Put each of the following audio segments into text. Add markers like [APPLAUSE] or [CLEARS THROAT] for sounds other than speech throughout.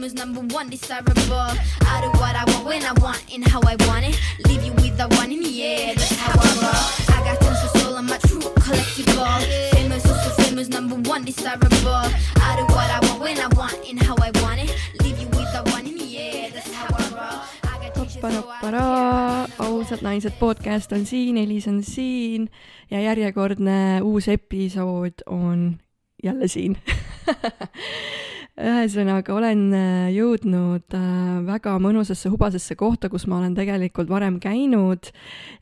famous, number one, desirable. I do what I want when I want and how I want it. Leave you with the one in the air, that's how I roll. I got tons of soul, I'm a true collectible. Famous, also famous, number one, desirable. I do what I want when I want and how I want it. Leave you with the one in the air, that's how I roll. I got t-shirts, so I don't care. Paraa, ausad naised podcast on siin, Elis on siin ja järjekordne uus episood on jälle siin. [LAUGHS] ühesõnaga olen äh, jõudnud äh, väga mõnusasse hubasesse kohta, kus ma olen tegelikult varem käinud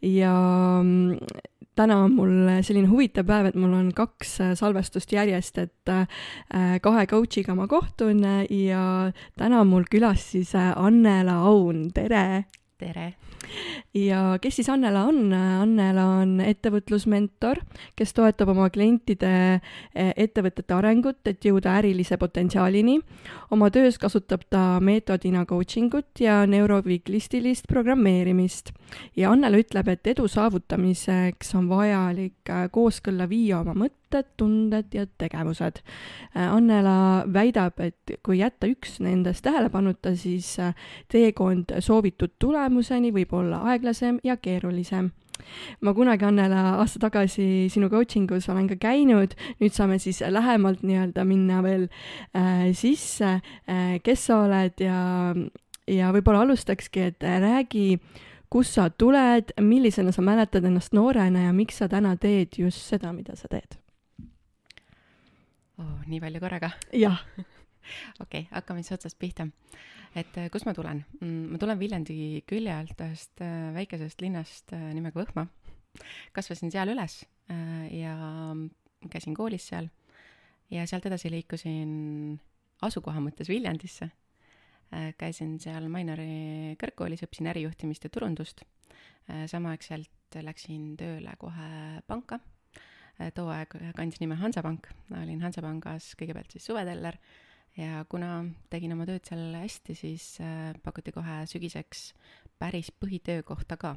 ja mm, täna on mul selline huvitav päev, et mul on kaks äh, salvestust järjest, et kahe coach'iga ma kohtun ja täna on mul külas siis Annela Aun, tere! tere! Ja kes siis Annela on? Annela on ettevõtlusmentor, kes toetab oma klientide eh, ettevõtete arengut, et jõuda ärilise potentsiaalini. oma töös kasutab ta meetodina coaching ut ja neuroviglistilist programmeerimist. ja Annela ütleb, et edu saavutamiseks on vajalik äh, kooskõlla viia oma mõtted, tunded ja tegevused. Annela väidab, et kui jätta üks nendest tähelepanuta, siis äh, teekond soovitud tulemuseni võib olla aeglasem ja keerulisem. ma kunagi, Annela, aasta tagasi sinu coaching us olen ka käinud, nüüd saame siis lähemalt nii-öelda minna veel äh, sisse äh,, kes sa oled ja, ja võib-olla alustakski, et äh, räägi, kust sa tuled, millisena sa mäletad ennast noorena ja miks sa täna teed just seda, mida sa teed? oh,. nii palju korraga. jah [LAUGHS] okei okay,, hakkame siis otsast pihta. et äh, kust ma tulen mm,? ma tulen Viljandi külje alt ühest äh, väikesest linnast äh, nimega Võhma. kasvasin seal üles ja käisin koolis seal ja sealt edasi liikusin asukoha mõttes Viljandisse käisin seal Mainori kõrgkoolis, õppisin ärijuhtimist ja turundust samaaegselt läksin tööle kohe panka too aeg kandis nime Hansapank, olin Hansapangas kõigepealt siis suveteller ja kuna tegin oma tööd seal hästi, siis äh, pakuti kohe sügiseks päris põhitöökohta ka.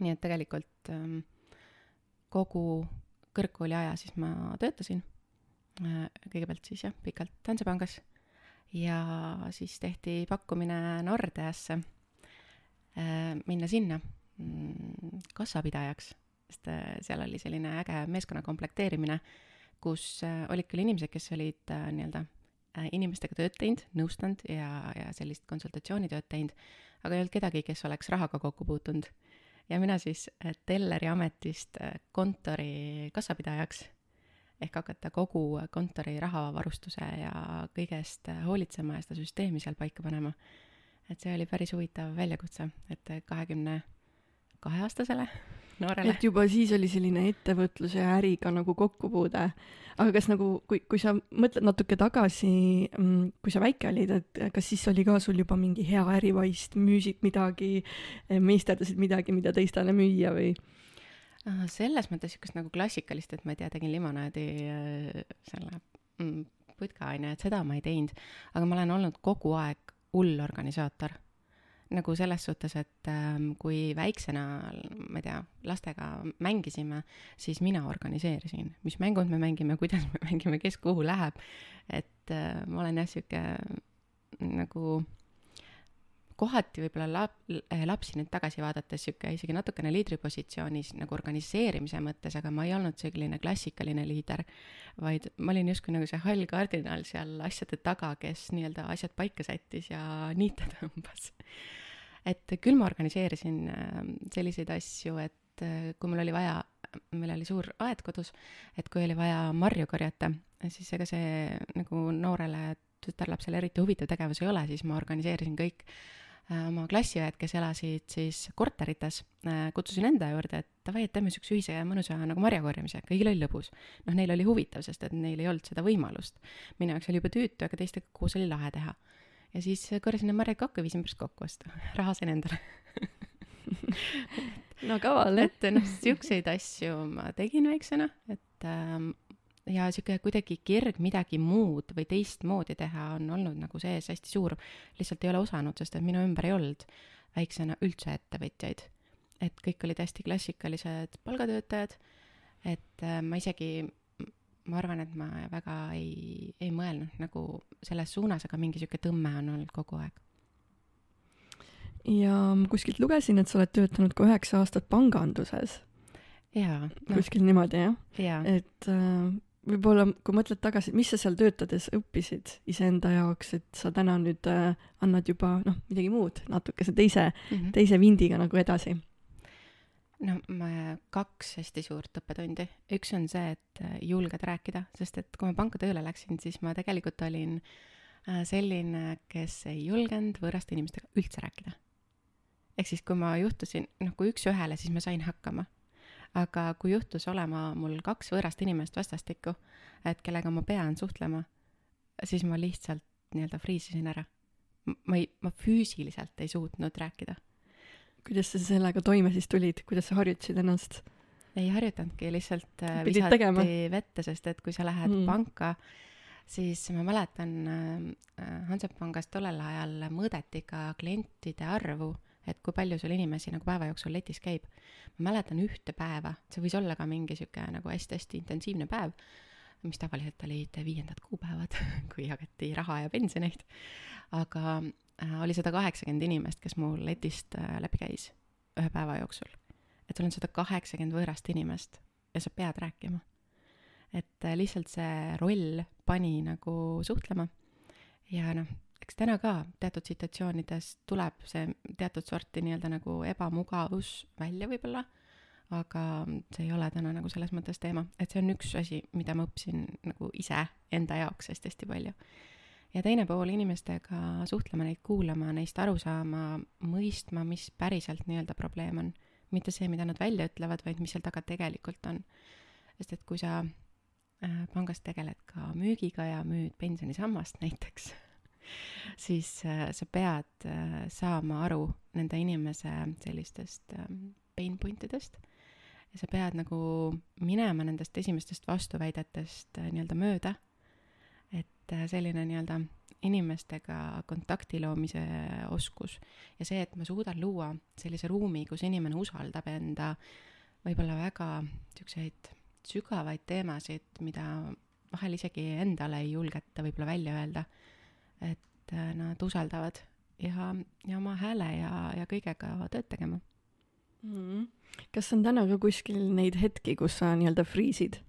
nii et tegelikult ähm, kogu kõrgkooli aja siis ma töötasin. Kõigepealt siis jah, pikalt Hansapangas ja siis tehti pakkumine Nordeasse minna sinna mm, kassapidajaks sest äh, seal oli selline äge meeskonna komplekteerimine, kus äh, olid küll inimesed, kes olid äh, nii-öelda inimestega tööd teinud, nõustanud ja, ja sellist konsultatsioonitööd teinud, aga ei olnud kedagi, kes oleks rahaga kokku puutunud. ja mina siis telleri ametist kontori kassapidajaks ehk hakata kogu kontori rahavarustuse ja kõigest hoolitsema ja seda süsteemi seal paika panema. et see oli päris huvitav väljakutse, et kahekümne kaheaastasele noorele et juba siis oli selline ettevõtluse ja äriga nagu kokkupuude. aga kas nagu, kui, kui sa mõtled natuke tagasi, kui sa väike olid, et kas siis oli ka sul juba mingi hea ärivaist, müüsid midagi, meisterdasid midagi, mida teistele müüa või? selles mõttes niisugust nagu klassikalist, et ma ei tea, tegin limonaadi äh, selle mm, putka onju, et seda ma ei teinud, aga ma olen olnud kogu aeg hull organisaator nagu selles suhtes, et ähm, kui väiksena, ma ei tea, lastega mängisime, siis mina organiseerisin, mis mängud me mängime, kuidas me [LAUGHS] mängime, kes kuhu läheb. et äh, ma olen jah, sihuke nagu kohati võib-olla lap-, lapsi nüüd tagasi vaadates sihuke isegi natukene liidripositsioonis nagu organiseerimise mõttes, aga ma ei olnud selline klassikaline liider, vaid ma olin justkui nagu see hall kardinal seal asjade taga, kes nii-öelda asjad paika sättis ja [LAUGHS] niite tõmbas. Et küll ma organiseerisin ähm, selliseid asju, et äh, kui mul oli vaja, meil oli suur aed kodus, et kui oli vaja marju korjata, siis ega see nagu noorele tütarlapsele eriti huvitav tegevus ei ole, siis ma organiseerisin kõik oma klassiõed, kes elasid siis korterites, äh, kutsusin enda juurde, et davai, et teeme siukse ühise mõnusa nagu marjakorjamise, kõigil oli lõbus. noh, neil oli huvitav, sest et neil ei olnud seda võimalust. minu jaoks oli juba tüütu, aga teistega koos oli lahe teha ja siis korjasin need marjad kokku, viisin pärast kokku osta, [LAUGHS] raha sain endale [LAUGHS] no kaval, et noh, siukseid asju ma tegin väiksena, et ähm, ja sihuke kuidagi kirg midagi muud või teistmoodi teha on olnud nagu sees hästi suur. lihtsalt ei ole osanud, sest et minu ümber ei olnud väiksena üldse ettevõtjaid. et kõik olid hästi klassikalised palgatöötajad, et äh, ma isegi ma arvan, et ma väga ei, ei mõelnud nagu selles suunas, aga mingi sihuke tõmme on olnud kogu aeg. ja kuskilt lugesin, et sa oled töötanud ka üheksa aastat panganduses. jaa no.. kuskil niimoodi, jah? jaa. et äh, võib-olla, kui mõtled tagasi, mis sa seal töötades õppisid iseenda jaoks, et sa täna nüüd äh, annad juba noh, midagi muud, natukese teise mm, -hmm. teise vindiga nagu edasi? no ma, kaks hästi suurt õppetundi. üks on see, et äh, julged rääkida, sest et kui ma panka tööle läksin, siis ma tegelikult olin äh, selline, kes ei julgenud võõraste inimestega üldse rääkida. ehk siis, kui ma juhtusin, noh, kui üks-ühele, siis ma sain hakkama aga kui juhtus olema mul kaks võõrast inimest vastastikku, et kellega ma pean suhtlema, siis ma lihtsalt nii-öelda friisisin ära. ma ei, ma füüsiliselt ei suutnud rääkida. kuidas sa sellega toime siis tulid, kuidas sa harjutasid ennast? ei harjutanudki, lihtsalt äh, Pidid visati tegema? vette, sest et kui sa lähed Mm. panka, siis ma mäletan äh, Hansapangas tollel ajal mõõdeti ka klientide arvu, et kui palju sul inimesi nagu päeva jooksul letis käib. ma mäletan ühte päeva, see võis olla ka mingi sihuke nagu hästi-hästi intensiivne päev, mis tavaliselt olid viiendad kuupäevad, [LAUGHS] kui jagati raha ja pensioneid. aga äh, oli sada kaheksakümmend inimest, kes mul letist äh, läbi käis ühe päeva jooksul. et sul on sada kaheksakümmend võõrast inimest ja sa pead rääkima. et äh, lihtsalt see roll pani nagu suhtlema ja noh, eks täna ka teatud situatsioonides tuleb see teatud sorti nii-öelda nagu ebamugavus välja võib-olla, aga see ei ole täna nagu selles mõttes teema, et see on üks asi, mida ma õppisin nagu ise enda jaoks hästi-hästi palju. ja teine pool, inimestega suhtlema, neid kuulama, neist aru saama, mõistma, mis päriselt nii-öelda probleem on. mitte see, mida nad välja ütlevad, vaid mis seal taga tegelikult on. sest et kui sa äh, pangas tegeled ka müügiga ja müüd pensionisammast näiteks [LAUGHS] siis äh, sa pead äh, saama aru nende inimese sellistest ähm, pain point idest ja sa pead nagu minema nendest esimestest vastuväidetest äh, nii-öelda mööda. et äh, selline nii-öelda inimestega kontakti loomise oskus. Ja see, et ma suudan luua sellise ruumi, kus inimene usaldab enda võib-olla väga niisuguseid sügavaid teemasid, mida vahel isegi endale ei julgeta võib-olla välja öelda et äh, nad usaldavad ja, ja oma hääle ja, ja kõigega tööd tegema mm. kas on täna ka kuskil neid hetki, kus sa nii-öelda friisid?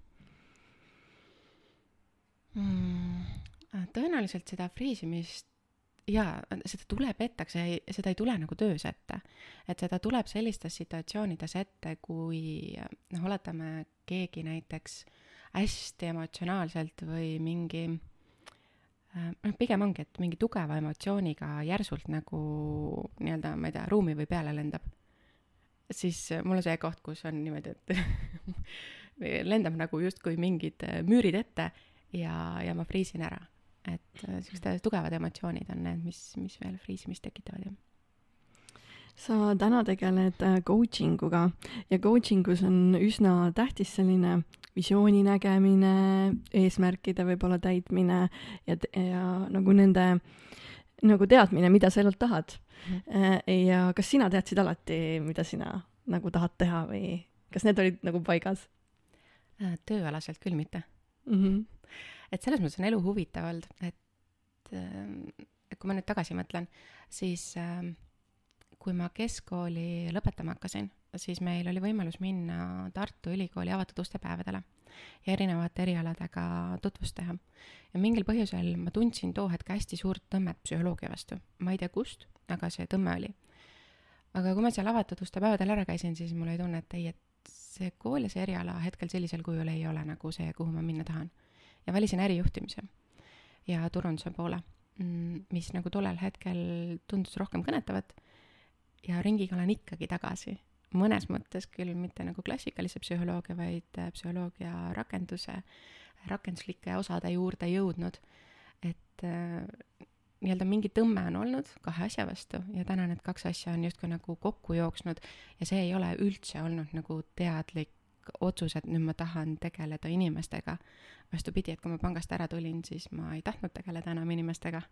mm,. tõenäoliselt seda friisimist jaa, seda tuleb ei, seda ei tule nagu töös ette. et seda tuleb sellistes situatsioonides ette, kui noh, oletame, keegi näiteks hästi emotsionaalselt või mingi noh, pigem ongi, et mingi tugeva emotsiooniga järsult nagu nii-öelda, ma ei tea, ruumi või peale lendab. siis mul on see koht, kus on niimoodi, et [LAUGHS] lendab nagu justkui mingid müürid ette ja, ja ma friisin ära. et siuksed tugevad emotsioonid on need, mis, mis veel friisimist tekitavad, jah sa täna tegeled äh, coaching uga ja coaching us on üsna tähtis selline visiooni nägemine, eesmärkide võib-olla täitmine ja, ja nagu nende nagu teadmine, mida sa elult tahad mm.. ja kas sina teadsid alati, mida sina nagu tahad teha või kas need olid nagu paigas? Äh, tööalaselt küll mitte mm. -hmm. et selles mõttes on elu huvitav olnud, et, et kui ma nüüd tagasi mõtlen, siis äh, kui ma keskkooli lõpetama hakkasin, siis meil oli võimalus minna Tartu Ülikooli avatud uste päevadele ja erinevate erialadega tutvust teha. ja mingil põhjusel ma tundsin too hetk hästi suurt tõmmet psühholoogia vastu. ma ei tea kust, aga see tõmme oli. aga kui ma seal avatud uste päevadel ära käisin, siis mul oli tunne, et ei, et see kool ja see eriala hetkel sellisel kujul ei ole nagu see, kuhu ma minna tahan. ja valisin ärijuhtimise ja turunduse poole, mm, mis nagu tollel hetkel tundus rohkem kõnetavat ja ringiga olen ikkagi tagasi. mõnes mõttes küll mitte nagu klassikalise psühholoogia, vaid äh, psühholoogia rakenduse, rakenduslike osade juurde jõudnud. et äh, nii-öelda mingi tõmme on olnud kahe asja vastu ja täna need kaks asja on justkui nagu kokku jooksnud ja see ei ole üldse olnud nagu teadlik otsus, et nüüd ma tahan tegeleda inimestega. vastupidi, et kui ma pangast ära tulin, siis ma ei tahtnud tegeleda enam inimestega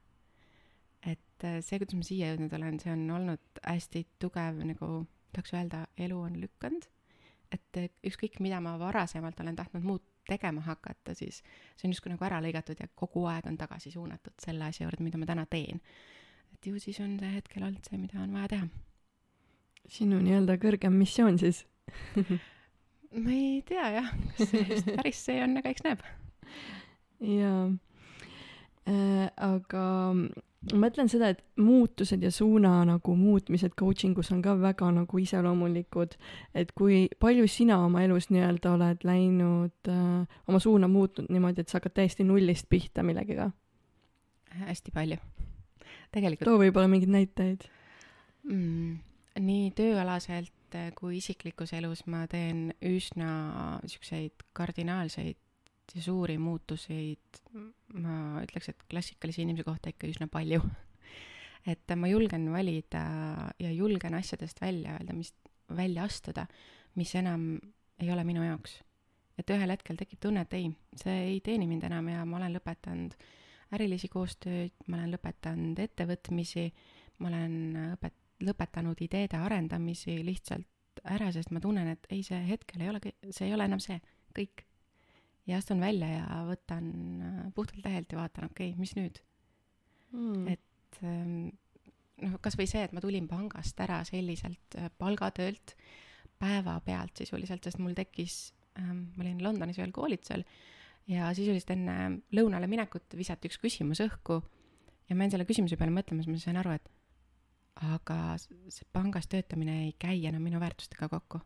et äh, see, kuidas ma siia jõudnud olen, see on olnud hästi tugev nagu, tahaks öelda, elu on lükanud. et äh, ükskõik, mida ma varasemalt olen tahtnud muut-, tegema hakata, siis see on justkui nagu ära lõigatud ja kogu aeg on tagasi suunatud selle asja juurde, mida ma täna teen. et ju siis on see hetkel olnud see, mida on vaja teha. sinu nii-öelda kõrgem missioon siis [LAUGHS] ma ei tea jah, kas see just päris see on, aga eks näeb. [LAUGHS] jaa äh,, aga ma mõtlen seda, et muutused ja suuna nagu muutmised coaching us on ka väga nagu iseloomulikud, et kui palju sina oma elus nii-öelda oled läinud äh,, oma suuna muutnud niimoodi, et sa hakkad täiesti nullist pihta millegagi? hästi palju. tegelikult. too võib-olla mingeid näiteid mm,. nii tööalaselt kui isiklikus elus ma teen üsna siukseid kardinaalseid ja suuri muutuseid, ma ütleks, et klassikalise inimese kohta ikka üsna palju. [LAUGHS] et ma julgen valida ja julgen asjadest välja öelda, mis, välja astuda, mis enam ei ole minu jaoks. et ühel hetkel tekib tunne, et ei, see ei teeni mind enam ja ma olen lõpetanud ärilisi koostööd, ma olen lõpetanud ettevõtmisi, ma olen õpet-, lõpetanud ideede arendamisi lihtsalt ära, sest ma tunnen, et ei, see hetkel ei ole, see ei ole enam see, kõik ja astun välja ja võtan äh, puhtalt lehelt ja vaatan, okei okay,, mis nüüd? Mm.. et ähm, noh, kasvõi see, et ma tulin pangast ära selliselt äh, palgatöölt päevapealt sisuliselt, sest mul tekkis ähm,, ma olin Londonis ühel koolitusel ja sisuliselt enne lõunale minekut visati üks küsimus õhku ja ma jäin selle küsimuse peale mõtlema, siis ma sain aru, et aga see pangas töötamine ei käi enam minu väärtustega kokku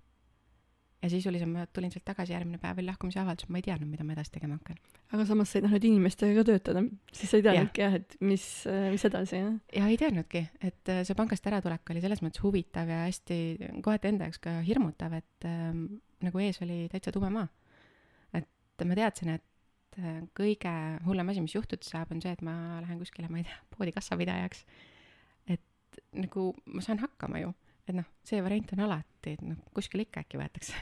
ja sisuliselt ma tulin sealt tagasi järgmine päev veel lahkumise avaldus, ma ei teadnud, mida ma edasi tegema hakkan. aga samas said noh, nüüd inimestega ka töötada, siis sa ei teadnudki jah, et mis, mis edasi, jah? ja ei teadnudki, et äh, see pangast äratulek oli selles mõttes huvitav ja hästi kohati enda jaoks ka hirmutav, et ähm, nagu ees oli täitsa tume maa. et ma teadsin, et äh, kõige hullem asi, mis juhtuda saab, on see, et ma lähen kuskile, ma ei tea, poodi kassapidajaks. et nagu ma saan hakkama ju et noh, see variant on alati, et noh, kuskil ikka äkki võetakse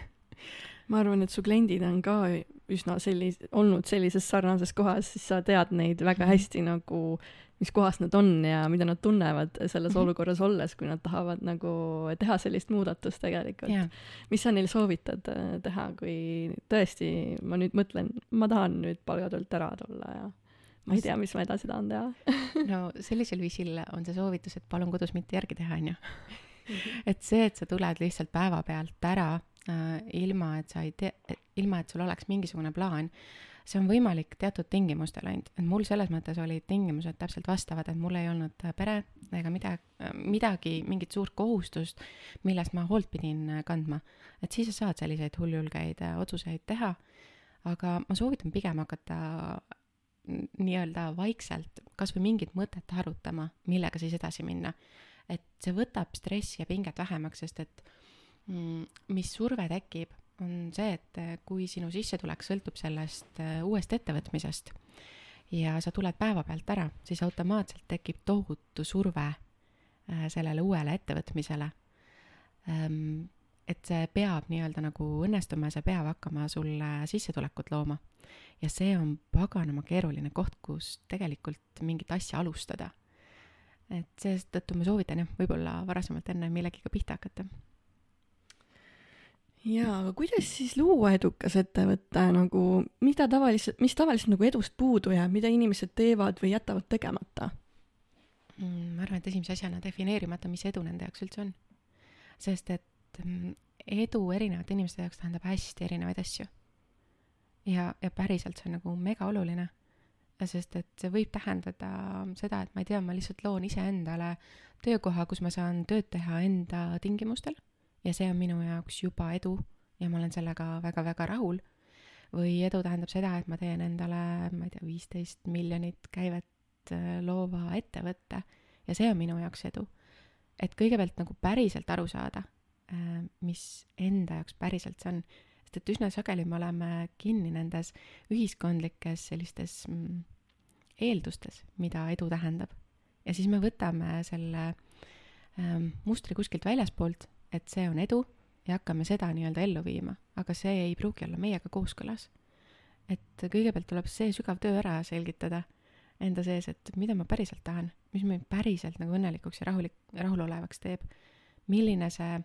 ma arvan, et su kliendid on ka üsna sellis-, olnud sellises sarnases kohas, siis sa tead neid väga mhm. hästi nagu, mis kohas nad on ja mida nad tunnevad selles -hmm. olukorras olles, kui nad tahavad nagu teha sellist muudatust tegelikult yeah.. mis sa neil soovitad äh, teha, kui tõesti, ma nüüd mõtlen, ma tahan nüüd palgatöölt ära tulla ja ma ei tea, mis ma edasi tahan teha no sellisel viisil on see soovitus, et palun kodus mitte järgi teha, onju Mhm. Et see, et sa tuled lihtsalt päevapealt ära äh, ilma, et sa ei tea, ilma, et sul oleks mingisugune plaan, see on võimalik teatud tingimustel ainult, et mul selles mõttes olid tingimused täpselt vastavad, et mul ei olnud äh, pere ega midagi, äh, midagi, mingit suurt kohustust, millest ma hoolt pidin äh, kandma. et siis sa saad selliseid hulljulgeid otsuseid teha, aga ma soovitan pigem hakata nii-öelda vaikselt kas või mingit mõtet arutama, millega siis edasi minna et see võtab stressi ja pinget vähemaks, sest et mm, mis surve tekib, on see, et eh, kui sinu sissetulek sõltub sellest eh, uuest ettevõtmisest ja sa tuled päevapealt ära, siis automaatselt tekib tohutu surve eh, sellele uuele ettevõtmisele. Ehm, et see peab nii-öelda nagu õnnestuma ja see peab hakkama sulle sissetulekut looma. ja see on paganama keeruline koht, kus tegelikult mingit asja alustada et seetõttu ma soovitan jah, võib-olla varasemalt enne millegiga pihta hakata. jaa, aga kuidas siis luua edukas ettevõte nagu, mida tavaliselt, mis tavaliselt nagu edust puudu jääb, mida inimesed teevad või jätavad tegemata mm,? ma arvan, et esimese asjana defineerimata, mis edu nende jaoks üldse on. sest et mm, edu erinevate inimeste jaoks tähendab hästi erinevaid asju. ja, ja päriselt see on nagu mega oluline sest et see võib tähendada seda, et ma ei tea, ma lihtsalt loon iseendale töökoha, kus ma saan tööd teha enda tingimustel ja see on minu jaoks juba edu ja ma olen sellega väga-väga rahul. või edu tähendab seda, et ma teen endale, ma ei tea, viisteist miljonit käivet äh, loova ettevõtte ja see on minu jaoks edu. et kõigepealt nagu päriselt aru saada, äh, mis enda jaoks päriselt see on sest et üsna sageli me oleme kinni nendes ühiskondlikes sellistes mm, eeldustes, mida edu tähendab. ja siis me võtame selle ähm, mustri kuskilt väljaspoolt, et see on edu ja hakkame seda nii-öelda ellu viima, aga see ei pruugi olla meiega kooskõlas. et kõigepealt tuleb see sügav töö ära selgitada enda sees, et mida ma päriselt tahan, mis mind päriselt nagu õnnelikuks ja rahulik, rahulolevaks teeb. milline see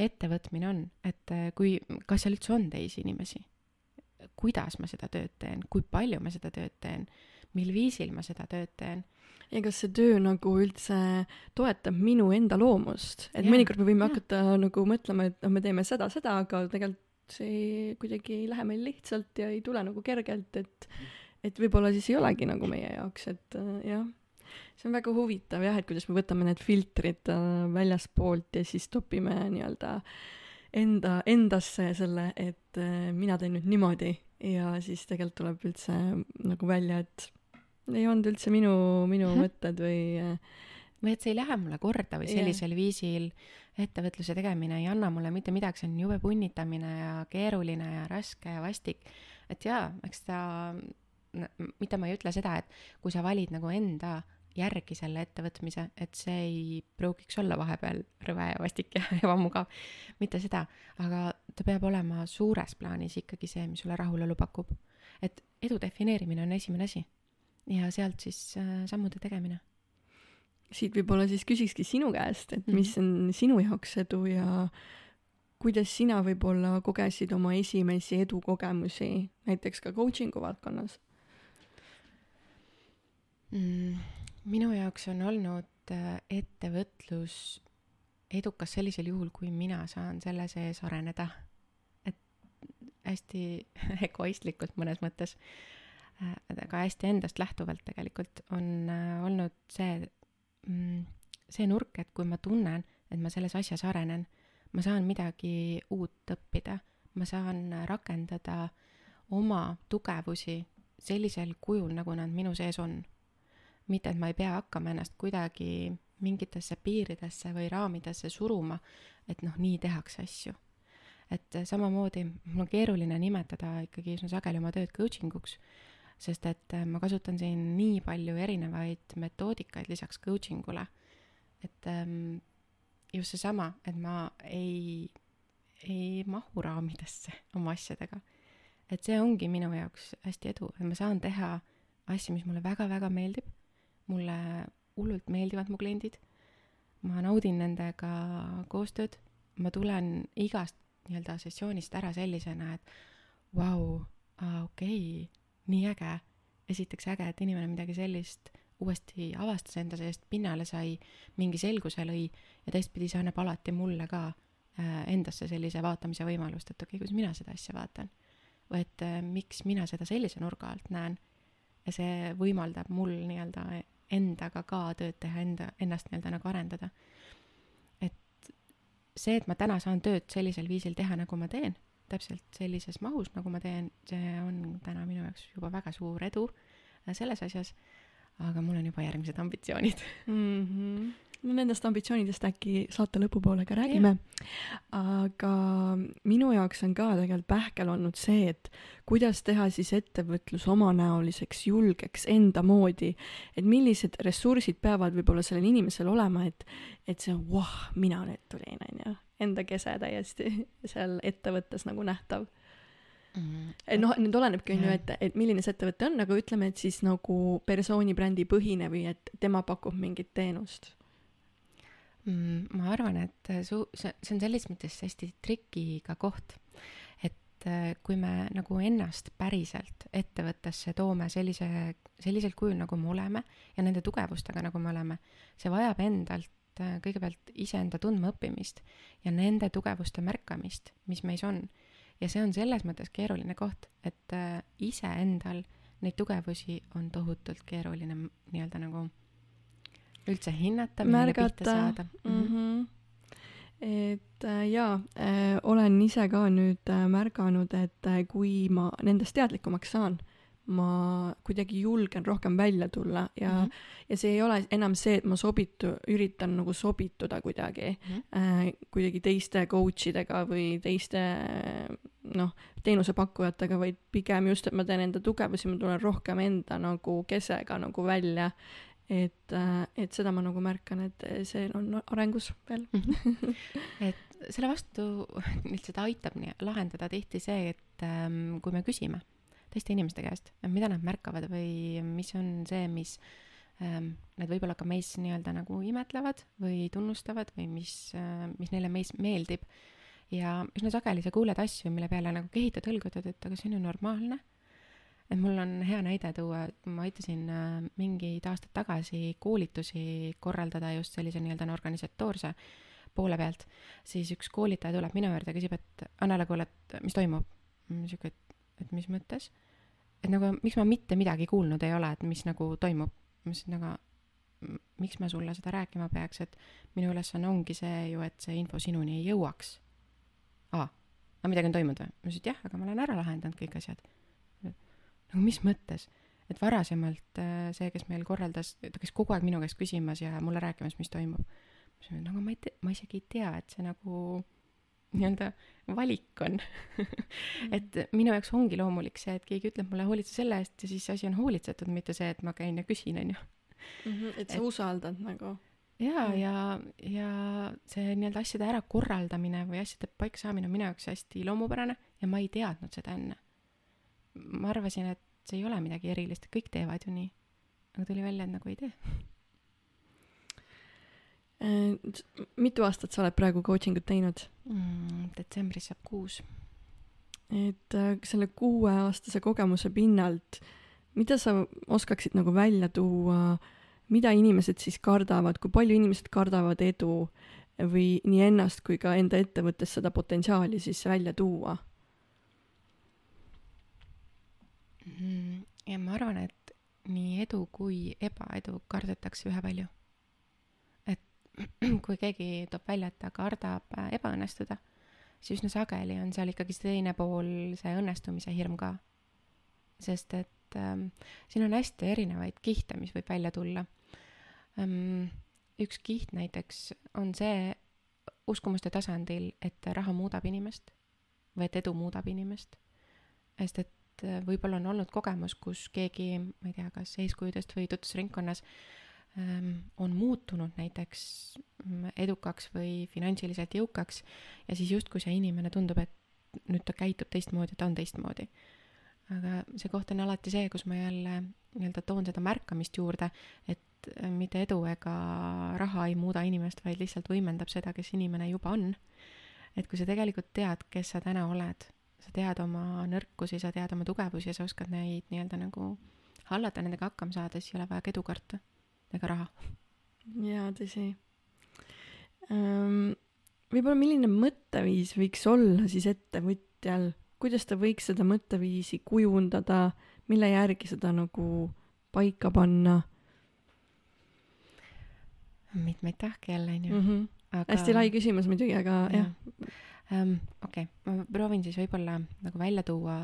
ettevõtmine on, et äh, kui, kas seal üldse on teisi inimesi? kuidas ma seda tööd teen, kui palju ma seda tööd teen, mil viisil ma seda tööd teen ja kas see töö nagu üldse toetab minu enda loomust, et Jaa, mõnikord me võime jaa. hakata nagu mõtlema, et noh, me teeme seda, seda, aga tegelikult see kuidagi ei lähe meil lihtsalt ja ei tule nagu kergelt, et et võib-olla siis ei olegi nagu meie jaoks, et äh, jah. See on väga huvitav jah, et kuidas me võtame need filtrid äh, väljaspoolt ja siis topime nii-öelda enda, endasse selle, et äh, mina teen nüüd niimoodi ja siis tegelikult tuleb üldse nagu välja, et ei olnud üldse minu, minu Mhm. mõtted või äh, või et see ei lähe mulle korda või sellisel viisil ettevõtluse tegemine ei anna mulle mitte midagi, see on jube punnitamine ja keeruline ja raske ja vastik. et jaa, eks ta, mitte ma ei ütle seda, et kui sa valid nagu enda järgi selle ettevõtmise, et see ei pruugiks olla vahepeal rõve ja vastik ja [LAUGHS] ebamugav, mitte seda, aga ta peab olema suures plaanis ikkagi see, mis sulle rahulolu pakub. et edu defineerimine on esimene asi ja sealt siis äh, sammude tegemine siit võib-olla siis küsikski sinu käest, et Mhm. mis on sinu jaoks edu ja kuidas sina võib-olla kogesid oma esimesi edukogemusi näiteks ka coaching'u valdkonnas? mm,? Minu jaoks on olnud äh, ettevõtlus edukas sellisel juhul, kui mina saan selle sees areneda. et hästi [LAUGHS] egoistlikult mõnes mõttes, aga hästi endast lähtuvalt tegelikult on äh, olnud see, see nurk, et kui ma tunnen, et ma selles asjas arenen, ma saan midagi uut õppida, ma saan rakendada oma tugevusi sellisel kujul, nagu nad minu sees on. Mitte, et ma ei pea hakkama ennast kuidagi mingitesse piiridesse või raamidesse suruma, et noh, nii tehakse asju. et samamoodi mul on keeruline nimetada ikkagi üsna sageli oma tööd coaching uks, sest et ma kasutan siin nii palju erinevaid metoodikaid lisaks coaching ule, et ähm, just seesama, et ma ei, ei mahu raamidesse oma asjadega. et see ongi minu jaoks hästi edu, et ma saan teha asju, mis mulle väga-väga meeldib. Mulle hullult meeldivad mu kliendid. ma naudin nendega koostööd. ma tulen igast nii-öelda sessioonist ära sellisena, et vau, okei, nii äge. esiteks äge, et inimene midagi sellist uuesti avastas enda seest, pinnale sai, mingi selguse lõi ja teistpidi see annab alati mulle ka äh, endasse sellise vaatamise võimalust, et okei okay,, kuidas mina seda asja vaatan. või et äh, miks mina seda sellise nurga alt näen. ja see võimaldab mul nii-öelda endaga ka tööd teha, enda, ennast nii-öelda nagu arendada. et see, et ma täna saan tööd sellisel viisil teha, nagu ma teen, täpselt sellises mahus, nagu ma teen, see on täna minu jaoks juba väga suur edu selles asjas aga mul on juba järgmised ambitsioonid mm. -hmm. No nendest ambitsioonidest äkki saate lõpupoole ka räägime. aga minu jaoks on ka tegelikult pähkel olnud see, et kuidas teha siis ettevõtlus omanäoliseks, julgeks, enda moodi, et millised ressursid peavad võib-olla sellel inimesel olema, et, et see, voh, mina nüüd tulin, onju, enda kese täiesti seal ettevõttes nagu nähtav mm.. et noh, nüüd olenebki onju, Jah. et, et milline see ettevõte on, aga ütleme, et siis nagu persooni brändi põhine või et tema pakub mingit teenust. Mm, ma arvan, et su-, see, see on selles mõttes hästi trikiga koht, et äh, kui me nagu ennast päriselt ettevõttesse toome sellise, sellisel kujul, nagu me oleme ja nende tugevustega, nagu me oleme, see vajab endalt äh, kõigepealt iseenda tundmaõppimist ja nende tugevuste märkamist, mis meis on. ja see on selles mõttes keeruline koht, et äh, iseendal neid tugevusi on tohutult keeruline nii-öelda nagu üldse hinnata, millele pihta saada mm. -hmm. et äh, jaa äh,, olen ise ka nüüd äh, märganud, et äh, kui ma nendest teadlikumaks saan, ma kuidagi julgen rohkem välja tulla ja mm. -hmm. ja see ei ole enam see, et ma sobitu-, üritan nagu sobituda kuidagi Mhm. äh, kuidagi teiste coach idega või teiste noh, teenusepakkujatega, vaid pigem just, et ma teen enda tugevusi, ma tulen rohkem enda nagu kesega nagu välja. Et, et seda ma nagu märkan, et see on arengus veel et selle vastu [LAUGHS] lihtsalt aitab nii lahendada tihti see, et ähm, kui me küsime teiste inimeste käest, mida nad märkavad või mis on see, mis ähm, nad võib-olla ka meis nii-öelda nagu imetlevad või tunnustavad või mis äh,, mis neile meis meeldib. ja üsna sageli sa kuuled asju, mille peale nagu kehitad õlgu, ütled, et aga see on ju normaalne. Et mul on hea näide tuua, ma aitasin äh, mingid aastad tagasi koolitusi korraldada just sellise nii-öelda organisatoorse poole pealt, siis üks koolitaja tuleb minu juurde ja küsib, et Annela, kuule, et mis toimub? sihuke, et, et mis mõttes? et nagu miks ma mitte midagi kuulnud ei ole, et mis nagu toimub. ma ütlesin, aga miks ma sulle seda rääkima peaks, et minu ülesanne ongi see ju, et see info sinuni ei jõuaks. aa, aga midagi on toimunud või? ma ütlesin, et jah, aga ma olen ära lahendanud kõik asjad. Nagu mis mõttes? et varasemalt äh, see, kes meil korraldas, ta käis kogu aeg minu käest küsimas ja mulle rääkimas, mis toimub. ma ütlesin, et no aga ma ei tea, ma isegi ei tea, et see nagu nii-öelda valik on [LAUGHS] et minu jaoks ongi loomulik see, et keegi ütleb mulle hoolitse selle eest ja siis asi on hoolitsetud, mitte see, et ma käin ja küsin, onju mm. -hmm, et sa et, usaldad nagu. ja mm., ja, ja see nii-öelda asjade ärakorraldamine või asjade paika saamine on minu jaoks hästi loomupärane ja ma ei teadnud seda enne. Ma arvasin, et see ei ole midagi erilist, kõik teevad ju nii. aga tuli välja, et nagu ei tee äh, mitu aastat sa oled praegu coaching ut teinud mm,? detsembris saab kuus. et äh, selle kuueaastase kogemuse pinnalt, mida sa oskaksid nagu välja tuua mida inimesed siis kardavad, kui palju inimesed kardavad edu või nii ennast kui ka enda ettevõttes seda potentsiaali siis välja tuua mm,? Ja ma arvan, et nii edu kui ebaedu kardetakse ühepalju. et [CLEARS THROAT] kui keegi toob välja, et ta kardab ebaõnnestuda, siis üsna sageli on seal ikkagi see teine pool, see õnnestumise hirm ka. sest et ähm, siin on hästi erinevaid kihte, mis võib välja tulla ähm,. üks kiht näiteks on see uskumuste tasandil, et raha muudab inimest või et edu muudab inimest. sest et äh, võib-olla on olnud kogemus, kus keegi, ma ei tea, kas eeskujudest või tutvusringkonnas ähm, on muutunud näiteks mm, edukaks või finantsiliselt jõukaks ja siis justkui see inimene tundub, et nüüd ta käitub teistmoodi, ta on teistmoodi aga see koht on alati see, kus ma jälle nii-öelda toon seda märkamist juurde, et mitte edu ega raha ei muuda inimest, vaid lihtsalt võimendab seda, kes inimene juba on. et kui sa tegelikult tead, kes sa täna oled, sa tead oma nõrkusi, sa tead oma tugevusi ja sa oskad neid nii-öelda nagu hallata, nendega hakkama saada, siis ei ole vaja ka edu karta ega raha. jaa, tõsi um,. võib-olla milline mõtteviis võiks olla siis ettevõtjal kuidas ta võiks seda mõtteviisi kujundada, mille järgi seda nagu paika panna? mitmeid tahke jälle, onju. Mhm. aga hästi lai küsimus muidugi, aga jah um,. okei okay., ma proovin siis võib-olla nagu välja tuua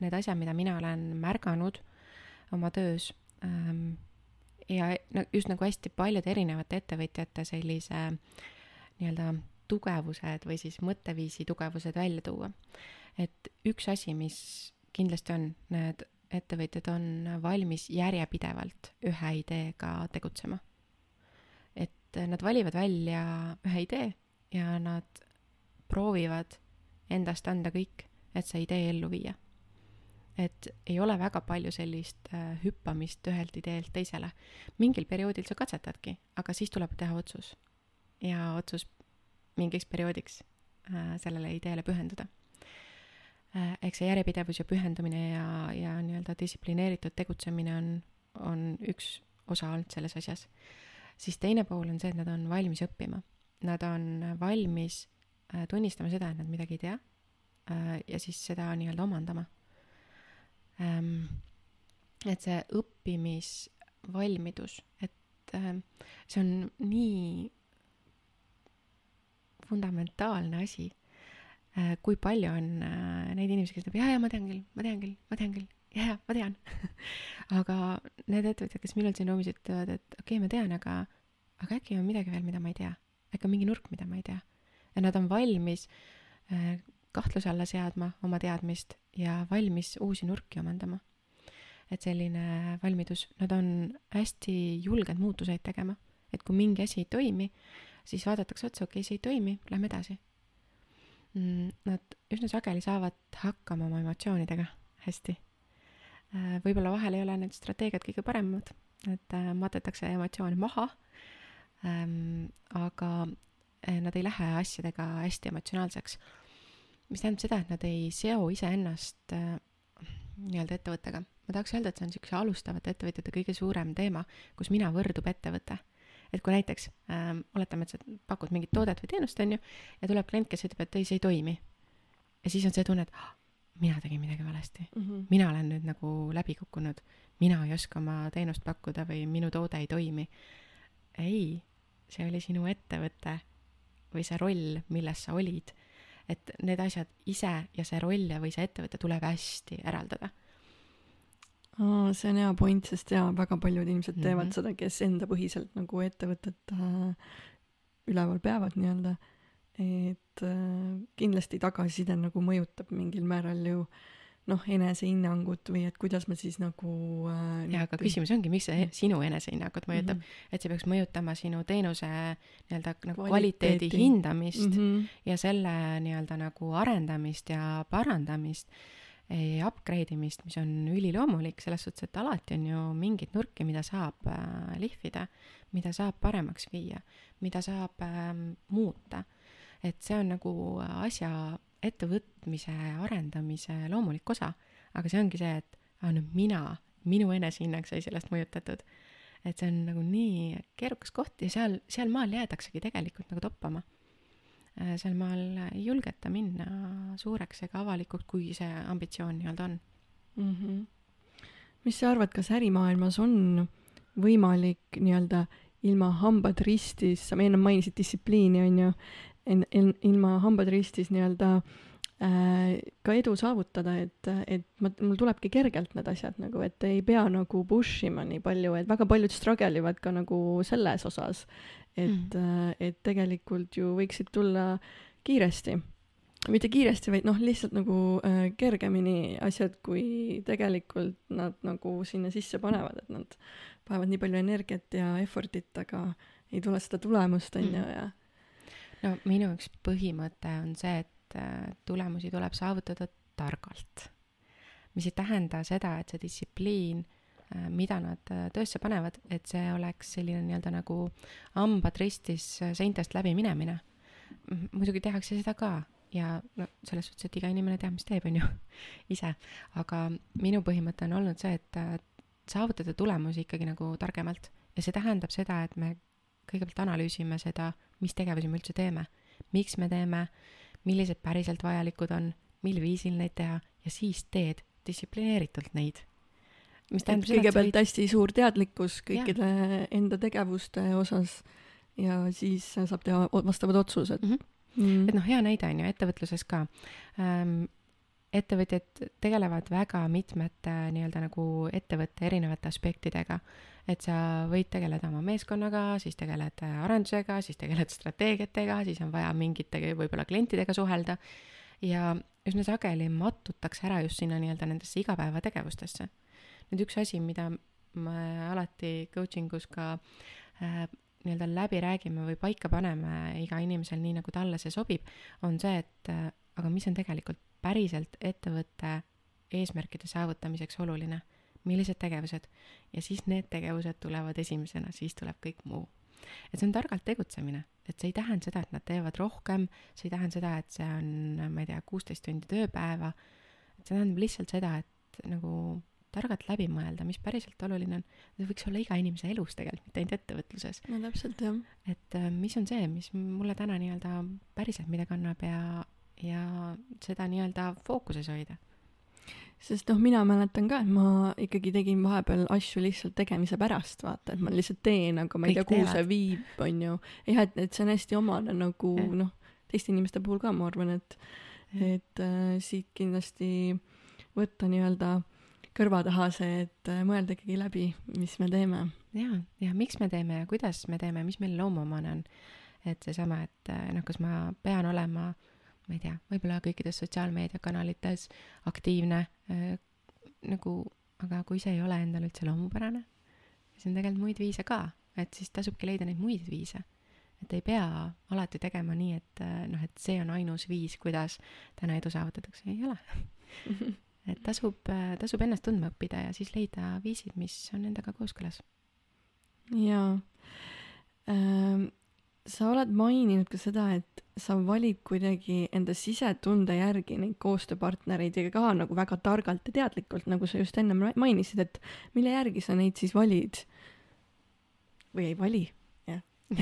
need asjad, mida mina olen märganud oma töös um, ja no just nagu hästi paljude erinevate ettevõtjate sellise nii-öelda tugevused või siis mõtteviisi tugevused välja tuua et üks asi, mis kindlasti on, need ettevõtjad on valmis järjepidevalt ühe ideega tegutsema. et nad valivad välja ühe idee ja nad proovivad endast anda kõik, et see idee ellu viia. et ei ole väga palju sellist äh, hüppamist ühelt ideelt teisele. mingil perioodil sa katsetadki, aga siis tuleb teha otsus. ja otsus mingiks perioodiks äh, sellele ideele pühenduda Äh, eks see järjepidevus ja pühendumine ja, ja nii-öelda distsiplineeritud tegutsemine on, on üks osa olnud selles asjas. siis teine pool on see, et nad on valmis õppima. Nad on valmis äh, tunnistama seda, et nad midagi ei tea äh, ja siis seda nii-öelda omandama ähm,. et see õppimisvalmidus, et äh, see on nii fundamentaalne asi Äh, kui palju on äh, neid inimesi, kes ütleb, jaa, jaa, ma tean küll, ma tean küll, ma tean küll, jaa, jaa, ma tean [LAUGHS] aga need ettevõtjad, kes minul siin ruumis ütlevad, et okei okay,, ma tean, aga, aga äkki on midagi veel, mida ma ei tea. äkki on mingi nurk, mida ma ei tea. Ja nad on valmis äh, kahtluse alla seadma oma teadmist ja valmis uusi nurki omandama. et selline valmidus, nad on hästi julged muutuseid tegema. et kui mingi asi ei toimi, siis vaadatakse otsa, okei okay,, see ei toimi, lähme edasi Mm, nad üsna sageli saavad hakkama oma emotsioonidega hästi. Äh, võib-olla vahel ei ole need strateegiad kõige paremad, et äh, matetakse emotsioone maha, ähm, aga nad ei lähe asjadega hästi emotsionaalseks. mis tähendab seda, et nad ei seo iseennast äh, nii-öelda ettevõttega. ma tahaks öelda, et see on niisuguse alustavate ettevõtjate kõige suurem teema, kus mina võrdub ettevõte. et kui näiteks ähm, oletame, et sa pakud mingit toodet või teenust, on ju, ja tuleb klient, kes ütleb, et ei, see ei toimi. ja siis on see tunne, et ah, mina tegin midagi valesti mm. -hmm. mina olen nüüd nagu läbi kukkunud, mina ei oska oma teenust pakkuda või minu toode ei toimi. ei, see oli sinu ettevõte või see roll, milles sa olid et need asjad ise ja see roll ja, või see ettevõte tuleb hästi eraldada oh,. see on hea point, sest jaa, väga paljud teevad mm -hmm. seda, kes endapõhiselt nagu ettevõtet äh, üleval peavad nii-öelda. et äh, kindlasti tagasiside nagu mõjutab mingil määral ju äh, noh, enesehinnangut või et kuidas ma siis nagu äh, jaa, aga küsimus ongi, miks see sinu enesehinnangut mõjutab mm, -hmm. et see peaks mõjutama sinu teenuse nii-öelda nagu kvaliteedi hindamist mm -hmm. ja selle nii-öelda nagu arendamist ja parandamist ja upgrade imist, mis on üliloomulik selles suhtes, et alati on ju mingeid nurki, mida saab äh, lihvida, mida saab paremaks viia, mida saab äh, muuta. et see on nagu asja ettevõtmise arendamise loomulik osa, aga see ongi see, et aa, no mina, minu enesehinnang sai sellest mõjutatud. et see on nagu nii keerukas koht ja seal, seal maal jäädaksegi tegelikult nagu toppama. Äh, seal maal ei julgeta minna suureks ega avalikuks, kui see ambitsioon nii-öelda on mm. -hmm. mis sa arvad, kas ärimaailmas on võimalik nii-öelda ilma hambad ristis, sa enne mainisid distsipliini, on ju, en, en, ilma hambad ristis nii-öelda äh, ka edu saavutada, et, et ma, mul tulebki kergelt need asjad nagu, et ei pea nagu push ima nii palju, et väga paljud struggle ivad ka nagu selles osas, et mm., et tegelikult ju võiksid tulla kiiresti mitte kiiresti, vaid noh, lihtsalt nagu äh, kergemini asjad, kui tegelikult nad nagu sinna sisse panevad, et nad panevad nii palju energiat ja effort'it, aga ei tule seda tulemust, on ju, mm. ja no minu üks põhimõte on see, et äh, tulemusi tuleb saavutada targalt. mis ei tähenda seda, et see distsipliin, äh, mida nad äh, töösse panevad, et see oleks selline nii-öelda nagu hambad ristis seintest läbi minemine. muidugi tehakse seda ka ja no selles suhtes, et iga inimene teab, mis teeb, on ju, [LAUGHS] ise. aga minu põhimõte on olnud see, et saavutada tulemusi ikkagi nagu targemalt ja see tähendab seda, et me kõigepealt analüüsime seda mis tegevusi me üldse teeme, miks me teeme, millised päriselt vajalikud on, mil viisil neid teha ja siis teed distsiplineeritult neid. mis tähendab seda, et kõigepealt olid... hästi suur teadlikkus kõikide ja. enda tegevuste osas ja siis saab teha vastavad otsused mm. -hmm. Mm. et noh, hea näide on ju ettevõtluses ka ähm, ettevõtjad tegelevad väga mitmete nii-öelda nagu ettevõtte erinevate aspektidega. et sa võid tegeleda oma meeskonnaga, siis tegeled arendusega, siis tegeled strateegiatega, siis on vaja mingite võib-olla klientidega suhelda ja üsna sageli mattutakse ära just sinna nii-öelda nendesse igapäevategevustesse. nüüd üks asi, mida me alati coaching us ka äh, nii-öelda läbi räägime või paika paneme iga inimesel nii, nagu talle see sobib, on see, et äh, aga mis on tegelikult päriselt ettevõtte eesmärkide saavutamiseks oluline, millised tegevused ja siis need tegevused tulevad esimesena, siis tuleb kõik muu. et see on targalt tegutsemine, et see ei tähenda seda, et nad teevad rohkem, see ei tähenda seda, et see on, ma ei tea, kuusteist tundi tööpäeva, et see tähendab lihtsalt seda, et nagu targalt läbi mõelda, mis päriselt oluline on. see võiks olla iga inimese elus tegelikult, mitte ainult ettevõtluses. no täpselt, jah. et mis on see, mis mulle täna nii-öelda päriselt midagi annab ja ja seda nii-öelda fookuses hoida. sest noh, mina mäletan ka, et ma ikkagi tegin vahepeal asju lihtsalt tegemise pärast, vaata, et ma lihtsalt teen, aga ma ei tea, kuhu see viib, on ju. jah, et, et see on hästi omane nagu noh, teiste inimeste puhul ka, ma arvan, et, et äh, siit kindlasti võtta nii-öelda kõrva taha see, et äh, mõelda ikkagi läbi, mis me teeme. ja, ja miks me teeme ja kuidas me teeme, mis meil loomuomane on. et seesama, et äh, noh, kas ma pean olema äh, ma ei tea, võib-olla kõikides sotsiaalmeediakanalites aktiivne äh, nagu, aga kui see ei ole endale üldse loomupärane, siis on tegelikult muid viise ka, et siis tasubki leida neid muid viise. et ei pea alati tegema nii, et äh, noh, et see on ainus viis, kuidas täna edu saavutatakse, ei ole [LAUGHS] et tasub, äh, tasub ennast tundma õppida ja siis leida viisid, mis on endaga kooskõlas. jaa ähm sa oled maininud ka seda, et sa valid kuidagi enda sisetunde järgi neid koostööpartnereid ja ka nagu väga targalt ja teadlikult, nagu sa just enne mainisid, et mille järgi sa neid siis valid? või ei vali, jah [LAUGHS]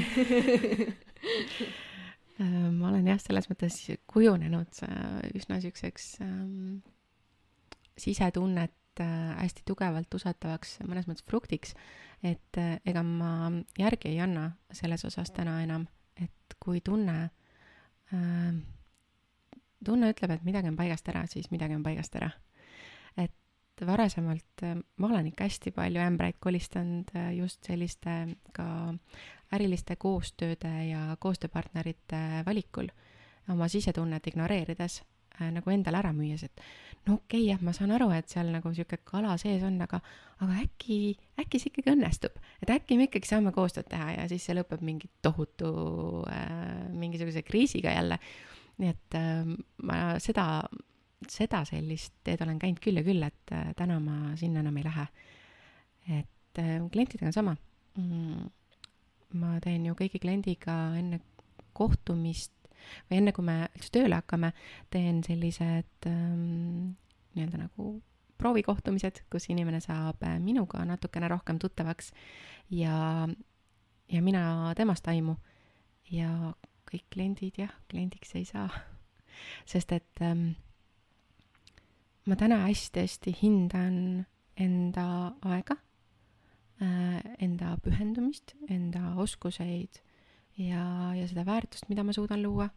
äh, ma olen jah, selles mõttes kujunenud äh, üsna siukseks ähm, sisetunnet äh, hästi tugevalt usaldavaks mõnes mõttes fruktiks, et äh, ega ma järgi ei anna selles osas täna enam, et kui tunne äh,, tunne ütleb, et midagi on paigast ära, siis midagi on paigast ära. et varasemalt äh, ma olen ikka hästi palju ämbreid kolistanud äh, just selliste ka äriliste koostööde ja koostööpartnerite valikul oma sisetunnet ignoreerides äh, nagu endale ära müües, et no okei okay,, jah, ma saan aru, et seal nagu sihuke kala sees on, aga, aga äkki, äkki see ikkagi õnnestub, et äkki me ikkagi saame koostööd teha ja siis see lõpeb mingi tohutu äh, mingisuguse kriisiga jälle. nii et äh, ma seda, seda sellist teed olen käinud küll ja küll, et äh, täna ma sinna enam ei lähe. et äh, klientidega on sama mm,. ma teen ju kõigi kliendiga enne kohtumist või enne, kui me üldse tööle hakkame, teen sellised ähm, nii-öelda nagu proovikohtumised, kus inimene saab äh, minuga natukene rohkem tuttavaks ja, ja mina temast aimu. ja kõik kliendid jah, kliendiks ei saa. [LAUGHS] sest et ähm, ma täna hästi-hästi hindan enda aega äh,, enda pühendumist, enda oskuseid ja, ja seda väärtust, mida ma suudan luua.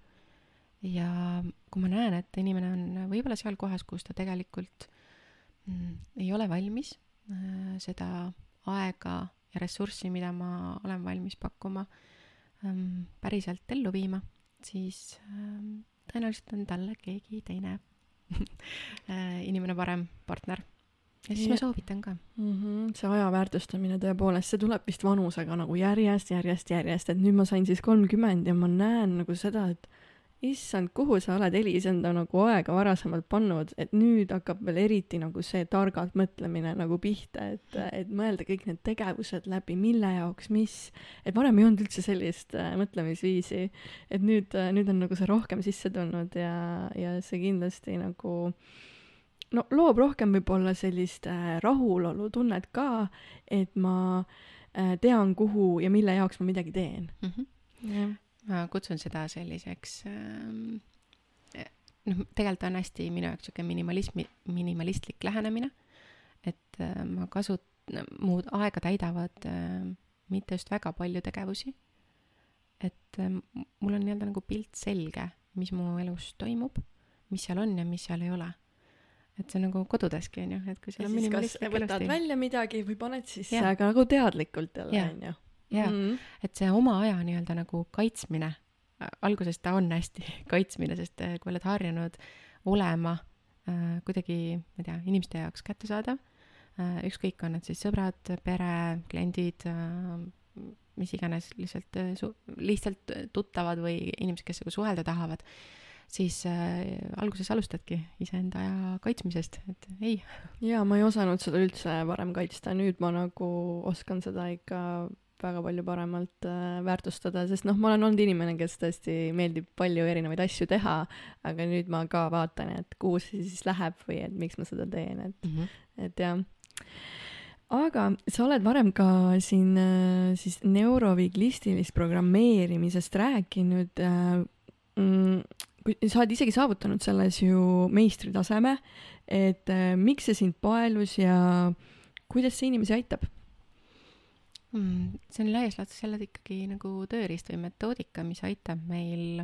ja kui ma näen, et inimene on võib-olla seal kohas, kus ta tegelikult mm, ei ole valmis äh, seda aega ja ressurssi, mida ma olen valmis pakkuma ähm,, päriselt ellu viima, siis ähm, tõenäoliselt on talle keegi teine [LAUGHS] äh, inimene parem partner ja siis ja. ma soovitan ka mm. -hmm. see aja väärtustamine tõepoolest, see tuleb vist vanusega nagu järjest, järjest, järjest, et nüüd ma sain siis kolmkümmend ja ma näen nagu seda, et issand, kuhu sa oled, Elis, enda nagu aega varasemalt pannud, et nüüd hakkab veel eriti nagu see targalt mõtlemine nagu pihta, et, et mõelda kõik need tegevused läbi, mille jaoks, mis, et varem ei olnud üldse sellist äh, mõtlemisviisi, et nüüd äh,, nüüd on nagu see rohkem sisse tulnud ja, ja see kindlasti nagu äh, no loob rohkem võib-olla sellist äh, rahulolutunnet ka, et ma äh, tean, kuhu ja mille jaoks ma midagi teen mm. -hmm. Yeah. ma kutsun seda selliseks ähm, noh, tegelikult on hästi minu jaoks sihuke minimalismi, minimalistlik lähenemine, et äh, ma kasut-, mu aega täidavad äh, mitte just väga palju tegevusi, et äh, mul on nii-öelda nagu pilt selge, mis mu elus toimub, mis seal on ja mis seal ei ole et see on nagu kodudeski onju, et kui sul on minimalistlik võtad välja midagi või paned sisse, aga nagu teadlikult jälle onju. jaa mm, -hmm. et see oma aja nii-öelda nagu kaitsmine, alguses ta on hästi [LAUGHS] kaitsmine, sest äh, kui oled harjunud olema äh, kuidagi, ma ei tea, inimeste jaoks kättesaadav äh,, ükskõik, on need siis sõbrad, pere, kliendid äh,, mis iganes, lihtsalt äh, su-, lihtsalt tuttavad või inimesed, kes sinuga suhelda tahavad siis äh, alguses alustadki iseenda kaitsmisest, et ei. jaa, ma ei osanud seda üldse varem kaitsta, nüüd ma nagu oskan seda ikka väga palju paremalt äh, väärtustada, sest noh, ma olen olnud inimene, kes tõesti meeldib palju erinevaid asju teha, aga nüüd ma ka vaatan, et kuhu see siis läheb või et miks ma seda teen, et mm, -hmm. et jah aga sa oled varem ka siin äh, siis neuroviglistilist programmeerimisest rääkinud äh,. Mm, sa oled isegi saavutanud selles ju meistritaseme, et äh, miks see sind paelus ja kuidas see inimesi aitab mm,? see on laias laastus jälle ikkagi nagu tööriist või metoodika, mis aitab meil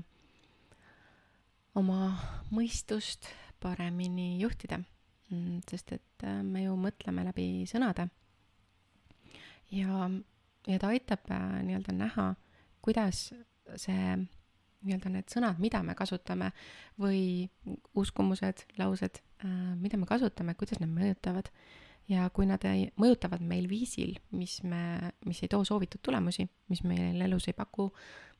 oma mõistust paremini juhtida mm,. sest et äh, me ju mõtleme läbi sõnade. ja, ja ta aitab äh, nii-öelda näha, kuidas see nii-öelda need sõnad, mida me kasutame või uskumused, laused, äh, mida me kasutame, kuidas need mõjutavad. ja kui nad ei, mõjutavad meil viisil, mis me, mis ei too soovitud tulemusi, mis meil elus ei paku,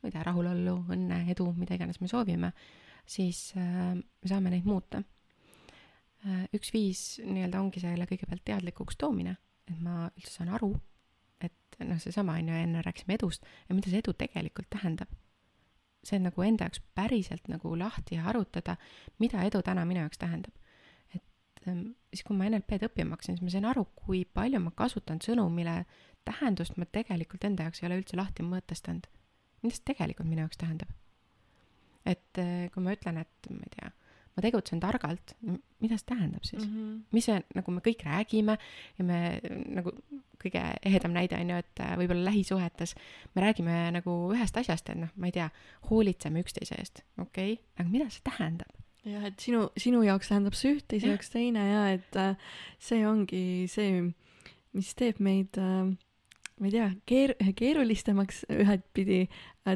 ma ei tea, rahulollu, õnne, edu, mida iganes me soovime, siis äh, me saame neid muuta. Äh, üks viis nii-öelda ongi selle kõigepealt teadlikuks toomine, et ma üldse saan aru, et noh, seesama on ju, enne rääkisime edust ja mida see edu tegelikult tähendab. See on nagu enda jaoks päriselt nagu lahti harutada, mida edu täna minu jaoks tähendab. et ähm, siis, kui ma NLP-d õppima hakkasin, siis ma sain aru, kui palju ma kasutan sõnu, mille tähendust ma tegelikult enda jaoks ei ole üldse lahti mõtestanud. mida see tegelikult minu jaoks tähendab? et äh, kui ma ütlen, et ma ei tea ma tegutsen targalt, mida see tähendab siis mm? -hmm. mis see, nagu me kõik räägime ja me nagu kõige ehedam näide on ju, et äh, võib-olla lähisuhetes me räägime nagu ühest asjast, et noh, ma ei tea, hoolitseme üksteise eest, okei okay., aga mida see tähendab? jah, et sinu, sinu jaoks tähendab see üht, teise jaoks teine ja et äh, see ongi see, mis teeb meid äh, ma ei tea, keer-, keerulisemaks ühtpidi,